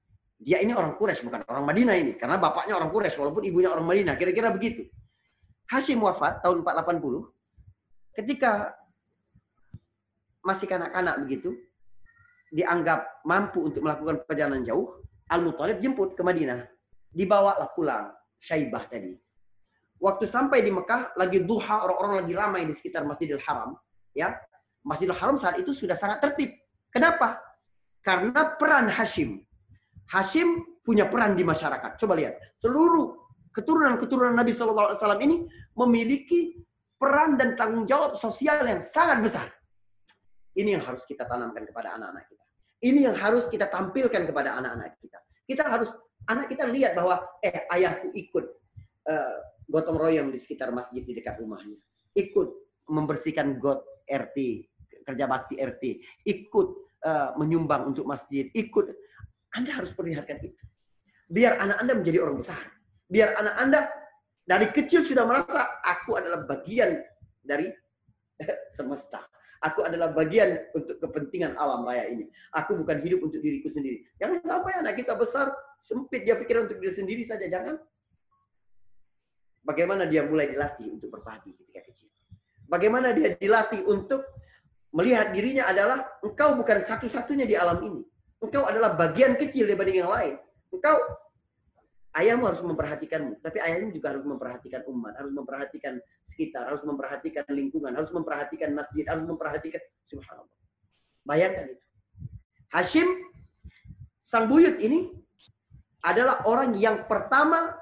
Dia ini orang Quraisy bukan orang Madinah ini karena bapaknya orang Quraisy walaupun ibunya orang Madinah. Kira-kira begitu. Hashim wafat tahun 480. Ketika masih kanak-kanak begitu, dianggap mampu untuk melakukan perjalanan jauh, Al-Muthalib jemput ke Madinah dibawalah pulang Syaibah tadi. Waktu sampai di Mekah, lagi duha, orang-orang lagi ramai di sekitar Masjidil Haram. ya Masjidil Haram saat itu sudah sangat tertib. Kenapa? Karena peran Hashim. Hashim punya peran di masyarakat. Coba lihat. Seluruh keturunan-keturunan Nabi SAW ini memiliki peran dan tanggung jawab sosial yang sangat besar. Ini yang harus kita tanamkan kepada anak-anak kita. Ini yang harus kita tampilkan kepada anak-anak kita. Kita harus anak kita lihat bahwa eh ayahku ikut uh, gotong royong di sekitar masjid di dekat rumahnya. Ikut membersihkan got RT, kerja bakti RT, ikut uh, menyumbang untuk masjid, ikut Anda harus perlihatkan itu. Biar anak Anda menjadi orang besar. Biar anak Anda dari kecil sudah merasa aku adalah bagian dari semesta. Aku adalah bagian untuk kepentingan alam raya ini. Aku bukan hidup untuk diriku sendiri. Jangan sampai anak kita besar, sempit dia pikir untuk diri sendiri saja. Jangan. Bagaimana dia mulai dilatih untuk berbagi ketika kecil. Bagaimana dia dilatih untuk melihat dirinya adalah engkau bukan satu-satunya di alam ini. Engkau adalah bagian kecil dibanding yang lain. Engkau ayahmu harus memperhatikanmu, tapi ayahmu juga harus memperhatikan umat, harus memperhatikan sekitar, harus memperhatikan lingkungan, harus memperhatikan masjid, harus memperhatikan subhanallah. Bayangkan itu. Hashim sang buyut ini adalah orang yang pertama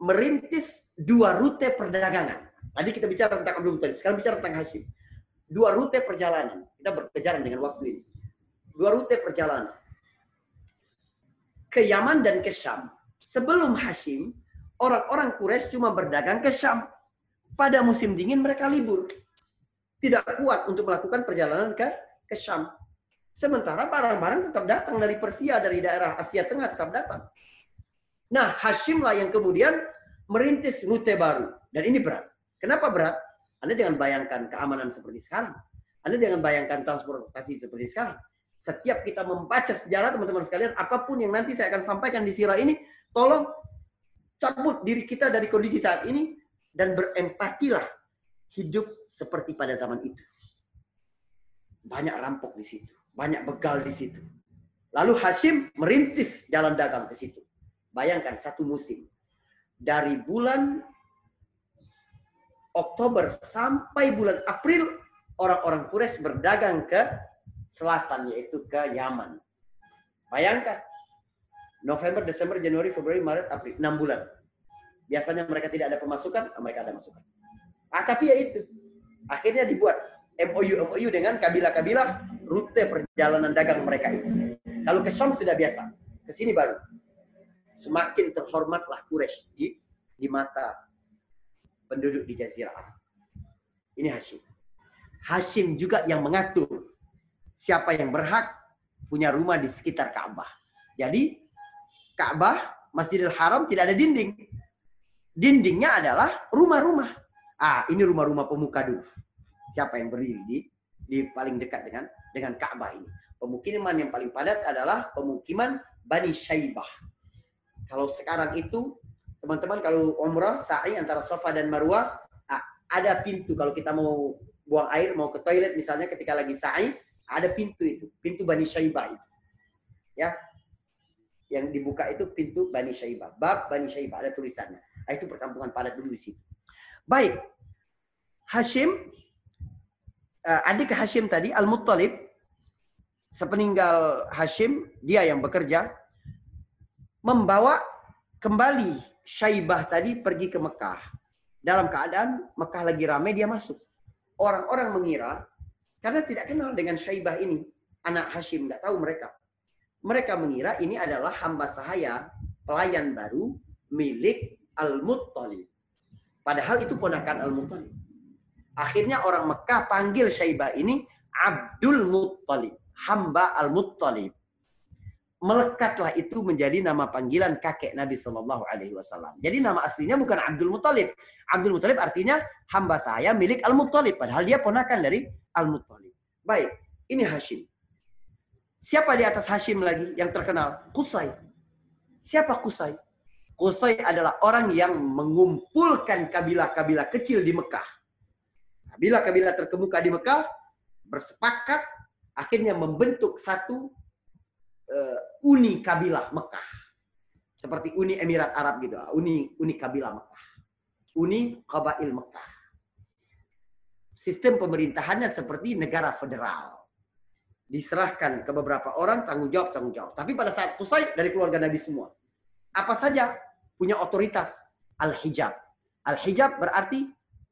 merintis dua rute perdagangan. Tadi kita bicara tentang Abdul Muttalib, sekarang bicara tentang Hashim. Dua rute perjalanan. Kita berkejaran dengan waktu ini. Dua rute perjalanan. Ke Yaman dan ke Syam sebelum Hashim, orang-orang Quraisy cuma berdagang ke Syam. Pada musim dingin mereka libur. Tidak kuat untuk melakukan perjalanan ke ke Syam. Sementara barang-barang tetap datang dari Persia, dari daerah Asia Tengah tetap datang. Nah, Hashim lah yang kemudian merintis rute baru. Dan ini berat. Kenapa berat? Anda jangan bayangkan keamanan seperti sekarang. Anda jangan bayangkan transportasi seperti sekarang. Setiap kita membaca sejarah teman-teman sekalian, apa pun yang nanti saya akan sampaikan di sirah ini, tolong cabut diri kita dari kondisi saat ini dan berempatilah hidup seperti pada zaman itu. Banyak rampok di situ, banyak begal di situ. Lalu Hashim merintis jalan dagang ke situ. Bayangkan satu musim. Dari bulan Oktober sampai bulan April orang-orang Quraisy berdagang ke selatan yaitu ke Yaman. Bayangkan November, Desember, Januari, Februari, Maret, April, 6 bulan. Biasanya mereka tidak ada pemasukan, mereka ada masukan. Ah, tapi ya itu. Akhirnya dibuat MOU MOU dengan kabilah-kabilah rute perjalanan dagang mereka itu. Kalau ke Syam sudah biasa, ke sini baru. Semakin terhormatlah Quraisy di, di mata penduduk di Jazirah. Ini Hashim. Hashim juga yang mengatur siapa yang berhak punya rumah di sekitar Ka'bah. Jadi Ka'bah, Masjidil Haram tidak ada dinding. Dindingnya adalah rumah-rumah. Ah, ini rumah-rumah pemuka dulu. Siapa yang berdiri di di paling dekat dengan dengan Ka'bah ini? Pemukiman yang paling padat adalah pemukiman Bani Syaibah. Kalau sekarang itu teman-teman kalau umrah sa'i antara Safa dan Marwah ah, ada pintu kalau kita mau buang air mau ke toilet misalnya ketika lagi sa'i ada pintu itu pintu Bani Syaibah itu ya yang dibuka itu pintu Bani Syaibah. Bab Bani Syaibah ada tulisannya. Nah, itu perkampungan padat dulu di situ. Baik. Hashim uh, adik Hashim tadi Al-Muttalib sepeninggal Hashim dia yang bekerja membawa kembali Syaibah tadi pergi ke Mekah. Dalam keadaan Mekah lagi ramai dia masuk. Orang-orang mengira karena tidak kenal dengan Syaibah ini, anak Hashim nggak tahu mereka mereka mengira ini adalah hamba sahaya, pelayan baru milik Al-Muttalib. Padahal itu ponakan Al-Muttalib. Akhirnya orang Mekah panggil Syaibah ini Abdul Muttalib, hamba Al-Muttalib. Melekatlah itu menjadi nama panggilan kakek Nabi Shallallahu Alaihi Wasallam. Jadi nama aslinya bukan Abdul Muttalib. Abdul Muttalib artinya hamba saya milik Al Muttalib. Padahal dia ponakan dari Al Muttalib. Baik, ini Hashim. Siapa di atas Hashim lagi yang terkenal? Kusai. Siapa Kusai? Kusai adalah orang yang mengumpulkan kabilah-kabilah kecil di Mekah. Kabilah-kabilah terkemuka di Mekah bersepakat akhirnya membentuk satu uh, uni kabilah Mekah. Seperti uni Emirat Arab gitu, uni uni kabilah Mekah. Uni Qabail Mekah. Sistem pemerintahannya seperti negara federal diserahkan ke beberapa orang tanggung jawab tanggung jawab. Tapi pada saat Qusay dari keluarga Nabi semua. Apa saja punya otoritas al-hijab. Al-hijab berarti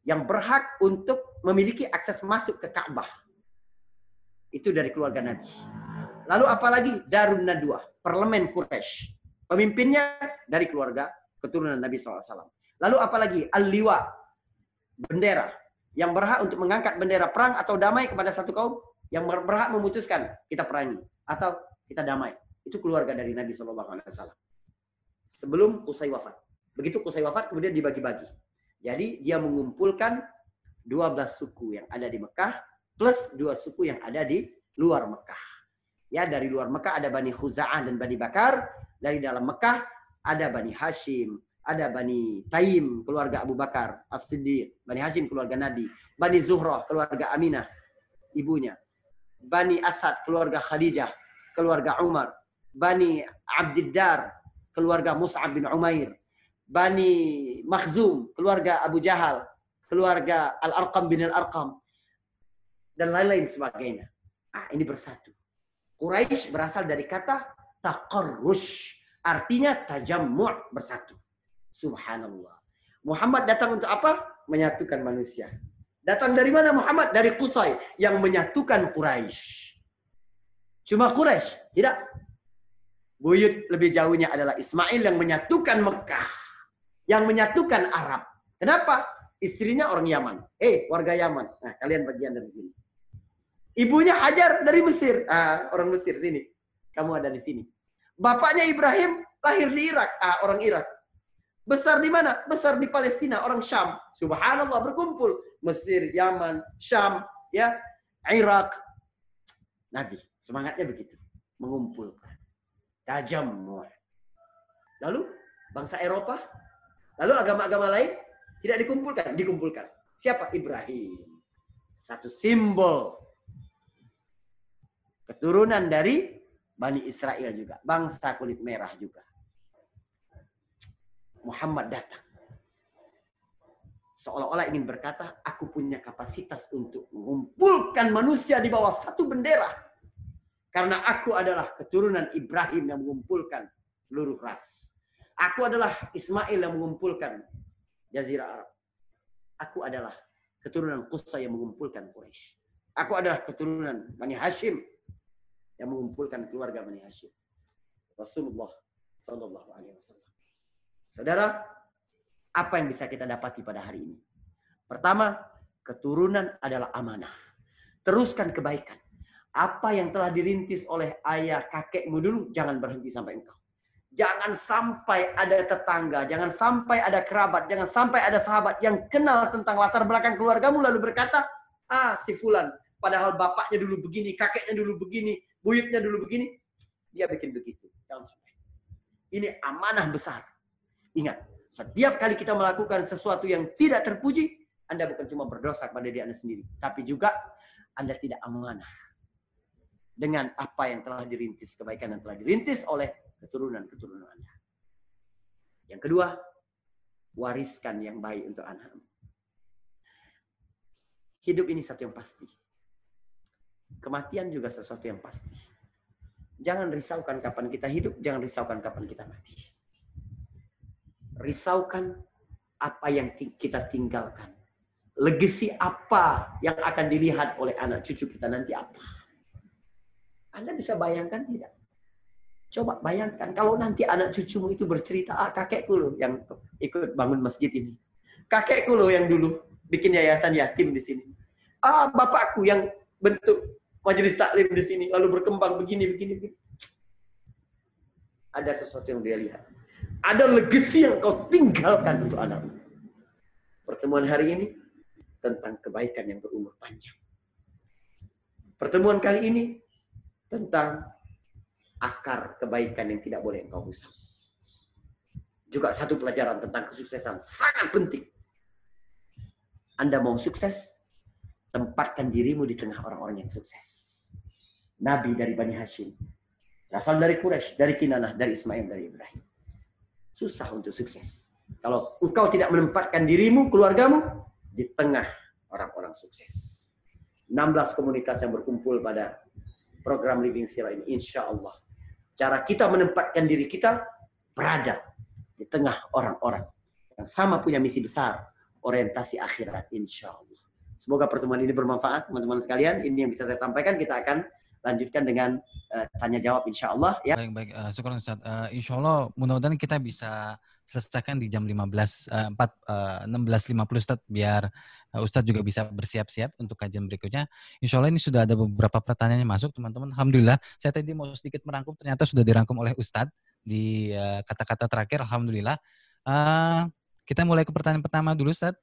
yang berhak untuk memiliki akses masuk ke Ka'bah. Itu dari keluarga Nabi. Lalu apalagi Darun Nadwa, parlemen Quraisy. Pemimpinnya dari keluarga keturunan Nabi SAW. Lalu apalagi Al-Liwa, bendera. Yang berhak untuk mengangkat bendera perang atau damai kepada satu kaum yang berhak memutuskan kita perangi atau kita damai. Itu keluarga dari Nabi Shallallahu Alaihi Wasallam. Sebelum Kusai wafat. Begitu Kusai wafat kemudian dibagi-bagi. Jadi dia mengumpulkan 12 suku yang ada di Mekah plus dua suku yang ada di luar Mekah. Ya dari luar Mekah ada Bani Khuza'ah dan Bani Bakar. Dari dalam Mekah ada Bani Hashim, ada Bani Taim, keluarga Abu Bakar, As-Siddiq, Bani Hashim, keluarga Nabi, Bani Zuhrah, keluarga Aminah, ibunya, Bani Asad, keluarga Khadijah, keluarga Umar. Bani Abdiddar, keluarga Mus'ab bin Umair. Bani Makhzum, keluarga Abu Jahal, keluarga Al-Arqam bin Al-Arqam. Dan lain-lain sebagainya. Ah, ini bersatu. Quraisy berasal dari kata taqarrush. Artinya tajammu' bersatu. Subhanallah. Muhammad datang untuk apa? Menyatukan manusia. Datang dari mana Muhammad? Dari Qusay yang menyatukan Quraisy. Cuma Quraisy, tidak. Buyut lebih jauhnya adalah Ismail yang menyatukan Mekah. Yang menyatukan Arab. Kenapa? Istrinya orang Yaman. Eh, warga Yaman. Nah, kalian bagian dari sini. Ibunya Hajar dari Mesir. Ah, orang Mesir sini. Kamu ada di sini. Bapaknya Ibrahim lahir di Irak. Ah, orang Irak. Besar di mana? Besar di Palestina, orang Syam. Subhanallah berkumpul. Mesir, Yaman, Syam, ya, Irak. Nabi, semangatnya begitu. Mengumpulkan. Tajam. Lalu, bangsa Eropa Lalu agama-agama lain tidak dikumpulkan, dikumpulkan. Siapa? Ibrahim. Satu simbol keturunan dari Bani Israel juga, bangsa kulit merah juga. Muhammad datang. Seolah-olah ingin berkata, aku punya kapasitas untuk mengumpulkan manusia di bawah satu bendera. Karena aku adalah keturunan Ibrahim yang mengumpulkan seluruh ras. Aku adalah Ismail yang mengumpulkan Jazirah Arab. Aku adalah keturunan Qusay yang mengumpulkan Quraisy. Aku adalah keturunan Bani Hashim yang mengumpulkan keluarga Bani Hashim. Rasulullah Wasallam. Saudara, apa yang bisa kita dapati pada hari ini? Pertama, keturunan adalah amanah. Teruskan kebaikan. Apa yang telah dirintis oleh ayah kakekmu dulu, jangan berhenti sampai engkau. Jangan sampai ada tetangga, jangan sampai ada kerabat, jangan sampai ada sahabat yang kenal tentang latar belakang keluargamu lalu berkata, ah si fulan, padahal bapaknya dulu begini, kakeknya dulu begini, buyutnya dulu begini, dia bikin begitu. Jangan sampai. Ini amanah besar. Ingat, setiap kali kita melakukan sesuatu yang tidak terpuji, Anda bukan cuma berdosa kepada diri Anda sendiri, tapi juga Anda tidak amanah dengan apa yang telah dirintis, kebaikan yang telah dirintis oleh keturunan-keturunan Anda. Yang kedua, wariskan yang baik untuk anak. Hidup ini satu yang pasti. Kematian juga sesuatu yang pasti. Jangan risaukan kapan kita hidup, jangan risaukan kapan kita mati. Risaukan apa yang kita tinggalkan. Legasi apa yang akan dilihat oleh anak cucu kita nanti apa. Anda bisa bayangkan tidak? Coba bayangkan kalau nanti anak cucumu itu bercerita, ah kakekku loh yang ikut bangun masjid ini. Kakekku loh yang dulu bikin yayasan yatim di sini. Ah bapakku yang bentuk majelis taklim di sini lalu berkembang begini begini begini. Ada sesuatu yang dia lihat. Ada legasi yang kau tinggalkan untuk anakmu. Pertemuan hari ini tentang kebaikan yang berumur panjang. Pertemuan kali ini tentang akar kebaikan yang tidak boleh engkau rusak. Juga satu pelajaran tentang kesuksesan sangat penting. Anda mau sukses, tempatkan dirimu di tengah orang-orang yang sukses. Nabi dari Bani Hashim, asal dari Quraisy, dari Kinanah, dari Ismail, dari Ibrahim. Susah untuk sukses. Kalau engkau tidak menempatkan dirimu, keluargamu di tengah orang-orang sukses. 16 komunitas yang berkumpul pada program Living Sila ini. Insya Allah. Cara kita menempatkan diri kita berada di tengah orang-orang yang sama punya misi besar, orientasi akhirat. Insya Allah. Semoga pertemuan ini bermanfaat, teman-teman sekalian. Ini yang bisa saya sampaikan. Kita akan lanjutkan dengan uh, tanya jawab insya Allah ya. Baik baik, uh, syukur Ustaz. Uh, insya Allah mudah-mudahan kita bisa selesaikan di jam 15 uh, 4 uh, 16.50 Ustaz biar uh, Ustaz juga bisa bersiap-siap untuk kajian berikutnya. Insya Allah ini sudah ada beberapa pertanyaan yang masuk teman-teman. Alhamdulillah saya tadi mau sedikit merangkum ternyata sudah dirangkum oleh Ustaz di kata-kata uh, terakhir. Alhamdulillah. Uh, kita mulai ke pertanyaan pertama dulu Ustaz.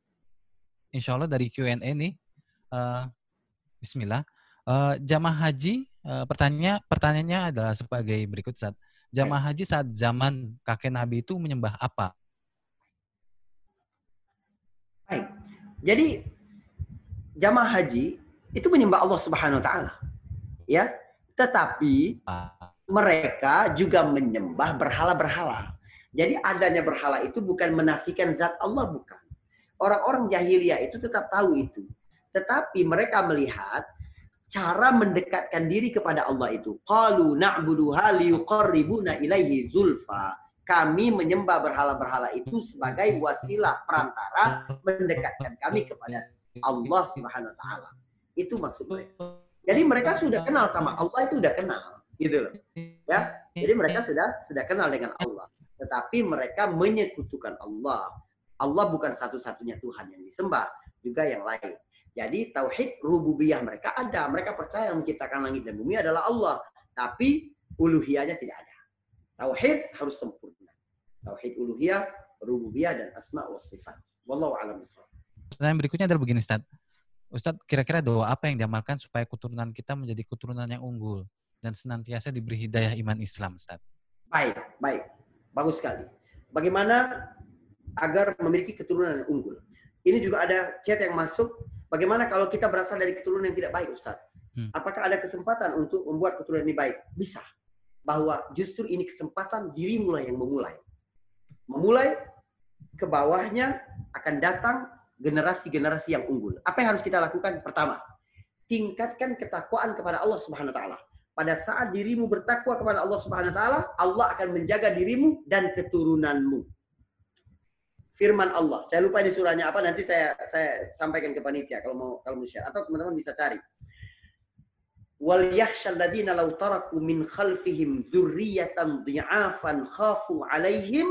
Insya Allah dari Q&A nih. Uh, Bismillah. Uh, jamaah haji, uh, pertanyaan pertanyaannya adalah sebagai berikut Ustaz. Jamaah haji saat zaman kakek Nabi itu menyembah apa? Baik. Jadi jamaah haji itu menyembah Allah Subhanahu wa taala. Ya. Tetapi mereka juga menyembah berhala-berhala. Jadi adanya berhala itu bukan menafikan zat Allah bukan. Orang-orang jahiliyah itu tetap tahu itu. Tetapi mereka melihat cara mendekatkan diri kepada Allah itu. Qalu na'buduha liyuqarribuna ilaihi zulfa. Kami menyembah berhala-berhala itu sebagai wasilah perantara mendekatkan kami kepada Allah Subhanahu wa taala. Itu maksud mereka. Jadi mereka sudah kenal sama Allah itu sudah kenal, gitu loh. Ya. Jadi mereka sudah sudah kenal dengan Allah. Tetapi mereka menyekutukan Allah. Allah bukan satu-satunya Tuhan yang disembah, juga yang lain. Jadi tauhid rububiyah mereka ada. Mereka percaya yang menciptakan langit dan bumi adalah Allah. Tapi uluhiyahnya tidak ada. Tauhid harus sempurna. Tauhid uluhiyah, rububiyah dan asma wa sifat. Wallahu a'lam Pertanyaan berikutnya adalah begini, Ustaz. Ustaz, kira-kira doa apa yang diamalkan supaya keturunan kita menjadi keturunan yang unggul dan senantiasa diberi hidayah iman Islam, Ustaz? Baik, baik. Bagus sekali. Bagaimana agar memiliki keturunan yang unggul. Ini juga ada chat yang masuk. Bagaimana kalau kita berasal dari keturunan yang tidak baik, Ustaz? Hmm. Apakah ada kesempatan untuk membuat keturunan ini baik? Bisa. Bahwa justru ini kesempatan dirimu yang memulai. Memulai ke bawahnya akan datang generasi-generasi yang unggul. Apa yang harus kita lakukan? Pertama, tingkatkan ketakwaan kepada Allah Subhanahu wa taala. Pada saat dirimu bertakwa kepada Allah Subhanahu wa taala, Allah akan menjaga dirimu dan keturunanmu firman Allah. Saya lupa di surahnya apa, nanti saya saya sampaikan ke panitia kalau mau kalau mau share atau teman-teman bisa cari. Wal yakhshal ladina law taraku min khalfihim dzurriyyatan dhi'afan khafu 'alaihim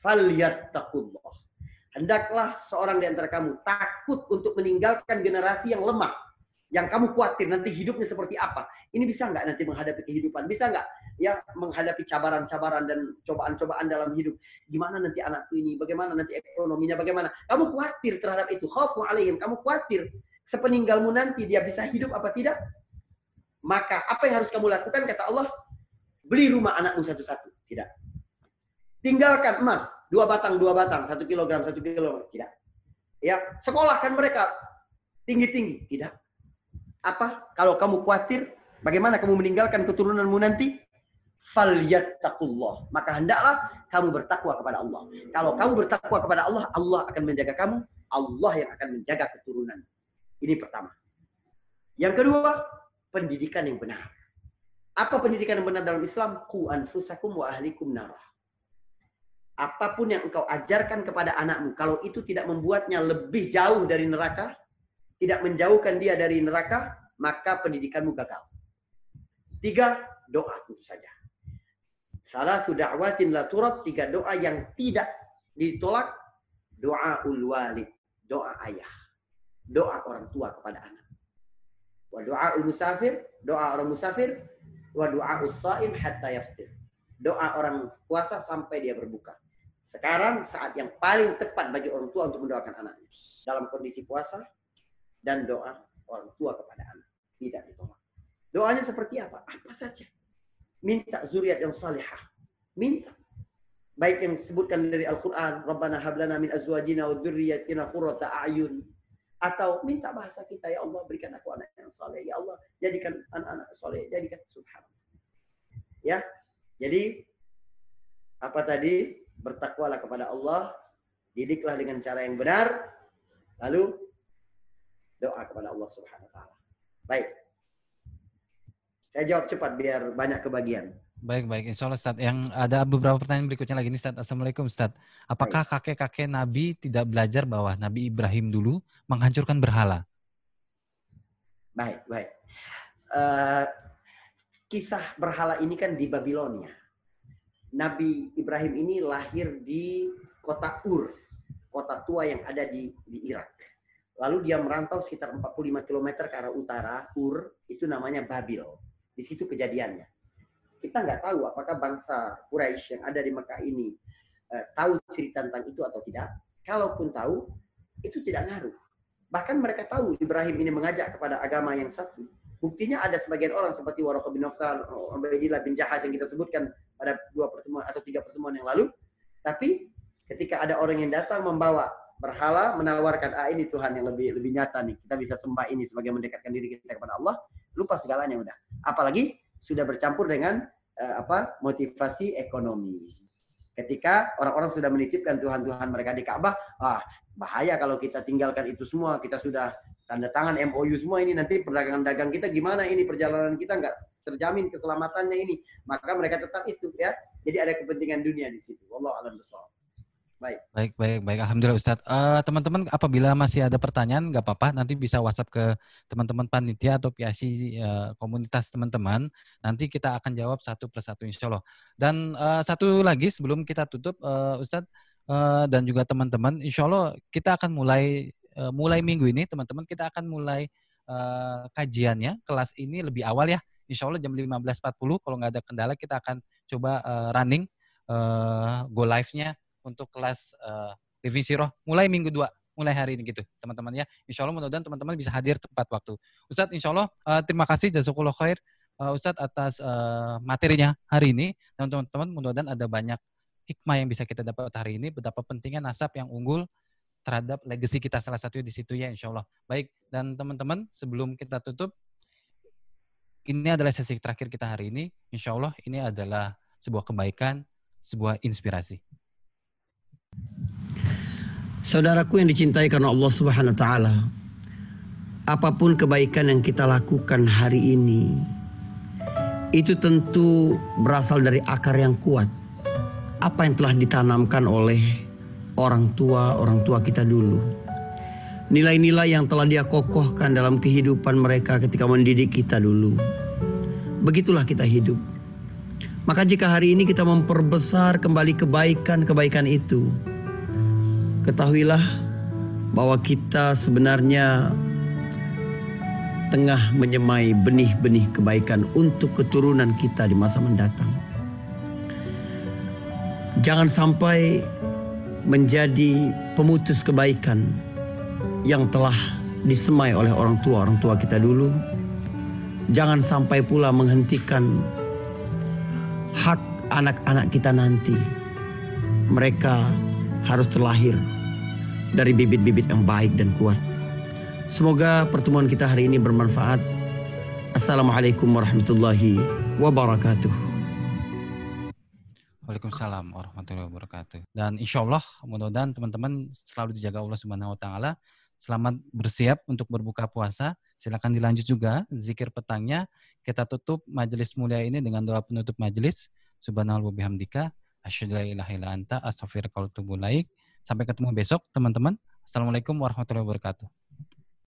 falyattaqullah. Hendaklah seorang di antara kamu takut untuk meninggalkan generasi yang lemah yang kamu khawatir nanti hidupnya seperti apa. Ini bisa nggak nanti menghadapi kehidupan? Bisa nggak ya menghadapi cabaran-cabaran dan cobaan-cobaan dalam hidup? Gimana nanti anakku ini? Bagaimana nanti ekonominya? Bagaimana? Kamu khawatir terhadap itu. Khafu alaihim. Kamu khawatir sepeninggalmu nanti dia bisa hidup apa tidak? Maka apa yang harus kamu lakukan? Kata Allah, beli rumah anakmu satu-satu. Tidak. Tinggalkan emas, dua batang, dua batang, satu kilogram, satu kilogram. Tidak. Ya, sekolahkan mereka tinggi-tinggi. Tidak apa? Kalau kamu khawatir, bagaimana kamu meninggalkan keturunanmu nanti? Falyattaqullah. Maka hendaklah kamu bertakwa kepada Allah. Kalau kamu bertakwa kepada Allah, Allah akan menjaga kamu. Allah yang akan menjaga keturunan. Ini pertama. Yang kedua, pendidikan yang benar. Apa pendidikan yang benar dalam Islam? Ku anfusakum wa ahlikum narah. Apa pun yang engkau ajarkan kepada anakmu, kalau itu tidak membuatnya lebih jauh dari neraka, tidak menjauhkan dia dari neraka, maka pendidikanmu gagal. Tiga, doa itu saja. Salah sudah awatin la turat, tiga doa yang tidak ditolak, doa ul walid, doa ayah. Doa orang tua kepada anak. Wa doa musafir, doa orang musafir, wa doa saim hatta yaftir. Doa orang puasa sampai dia berbuka. Sekarang saat yang paling tepat bagi orang tua untuk mendoakan anaknya. Dalam kondisi puasa, dan doa orang tua kepada anak. Tidak ditolak. Doanya seperti apa? Apa saja. Minta zuriat yang salihah. Minta. Baik yang disebutkan dari Al-Quran. Rabbana hablana min azwajina wa dzurriyyatina qurrata a'yun. Atau minta bahasa kita, ya Allah berikan aku anak yang saleh. Ya Allah jadikan anak-anak saleh. Jadikan subhanallah. Ya. Jadi apa tadi? Bertakwalah kepada Allah. Didiklah dengan cara yang benar. Lalu doa kepada Allah Subhanahu wa taala. Baik. Saya jawab cepat biar banyak kebagian. Baik, baik. Insya Allah, Ustaz. Yang ada beberapa pertanyaan berikutnya lagi nih, Ustaz. Assalamualaikum, Ustaz. Apakah kakek-kakek Nabi tidak belajar bahwa Nabi Ibrahim dulu menghancurkan berhala? Baik, baik. Uh, kisah berhala ini kan di Babilonia. Nabi Ibrahim ini lahir di kota Ur, kota tua yang ada di, di Irak. Lalu dia merantau sekitar 45 km ke arah utara, Ur, itu namanya Babil. Di situ kejadiannya. Kita nggak tahu apakah bangsa Quraisy yang ada di Mekah ini uh, tahu cerita tentang itu atau tidak. Kalaupun tahu, itu tidak ngaruh. Bahkan mereka tahu Ibrahim ini mengajak kepada agama yang satu. Buktinya ada sebagian orang seperti Waraqah bin Nawfal, Ubaidillah bin Jahaz yang kita sebutkan pada dua pertemuan atau tiga pertemuan yang lalu. Tapi ketika ada orang yang datang membawa berhala menawarkan ah ini Tuhan yang lebih lebih nyata nih. Kita bisa sembah ini sebagai mendekatkan diri kita kepada Allah. Lupa segalanya udah. Apalagi sudah bercampur dengan uh, apa motivasi ekonomi. Ketika orang-orang sudah menitipkan Tuhan-Tuhan mereka di Ka'bah ah bahaya kalau kita tinggalkan itu semua. Kita sudah tanda tangan MOU semua ini. Nanti perdagangan dagang kita gimana ini? Perjalanan kita nggak terjamin keselamatannya ini. Maka mereka tetap itu ya. Jadi ada kepentingan dunia di situ. Allah alam besar Baik. Baik, baik, baik. Alhamdulillah Ustadz. Uh, teman-teman apabila masih ada pertanyaan nggak apa-apa nanti bisa WhatsApp ke teman-teman panitia atau PIC uh, eh, komunitas teman-teman. Nanti kita akan jawab satu persatu insya Allah. Dan uh, satu lagi sebelum kita tutup uh, Ustadz uh, dan juga teman-teman, insya Allah kita akan mulai mulai minggu ini teman-teman kita akan mulai uh, kajiannya kelas ini lebih awal ya. Insya Allah jam 15.40 kalau nggak ada kendala kita akan coba uh, running uh, go live-nya untuk kelas uh, revisi roh mulai minggu dua mulai hari ini gitu teman-teman ya insya Allah mudah-mudahan teman-teman bisa hadir tepat waktu Ustadz insya Allah uh, terima kasih jazakallah khair uh, Ustadz atas uh, materinya hari ini dan teman-teman mudah-mudahan ada banyak hikmah yang bisa kita dapat hari ini, betapa pentingnya nasab yang unggul terhadap legacy kita salah satunya di situ ya insya Allah. Baik, dan teman-teman sebelum kita tutup, ini adalah sesi terakhir kita hari ini. Insya Allah ini adalah sebuah kebaikan, sebuah inspirasi. Saudaraku yang dicintai karena Allah Subhanahu wa taala, apa pun kebaikan yang kita lakukan hari ini itu tentu berasal dari akar yang kuat. Apa yang telah ditanamkan oleh orang tua, orang tua kita dulu. Nilai-nilai yang telah dia kokohkan dalam kehidupan mereka ketika mendidik kita dulu. Begitulah kita hidup. Maka jika hari ini kita memperbesar kembali kebaikan-kebaikan itu, Ketahuilah bahwa kita sebenarnya tengah menyemai benih-benih kebaikan untuk keturunan kita di masa mendatang. Jangan sampai menjadi pemutus kebaikan yang telah disemai oleh orang tua orang tua kita dulu. Jangan sampai pula menghentikan hak anak-anak kita nanti. Mereka harus terlahir dari bibit-bibit yang baik dan kuat. Semoga pertemuan kita hari ini bermanfaat. Assalamualaikum warahmatullahi wabarakatuh. Waalaikumsalam warahmatullahi wabarakatuh. Dan insya Allah mudah-mudahan teman-teman selalu dijaga Allah Subhanahu Wa Taala. Selamat bersiap untuk berbuka puasa. Silakan dilanjut juga zikir petangnya. Kita tutup majelis mulia ini dengan doa penutup majelis. Subhanallah bihamdika. Asyhadu la ilaha illa anta Sampai ketemu besok teman-teman. Assalamualaikum warahmatullahi wabarakatuh.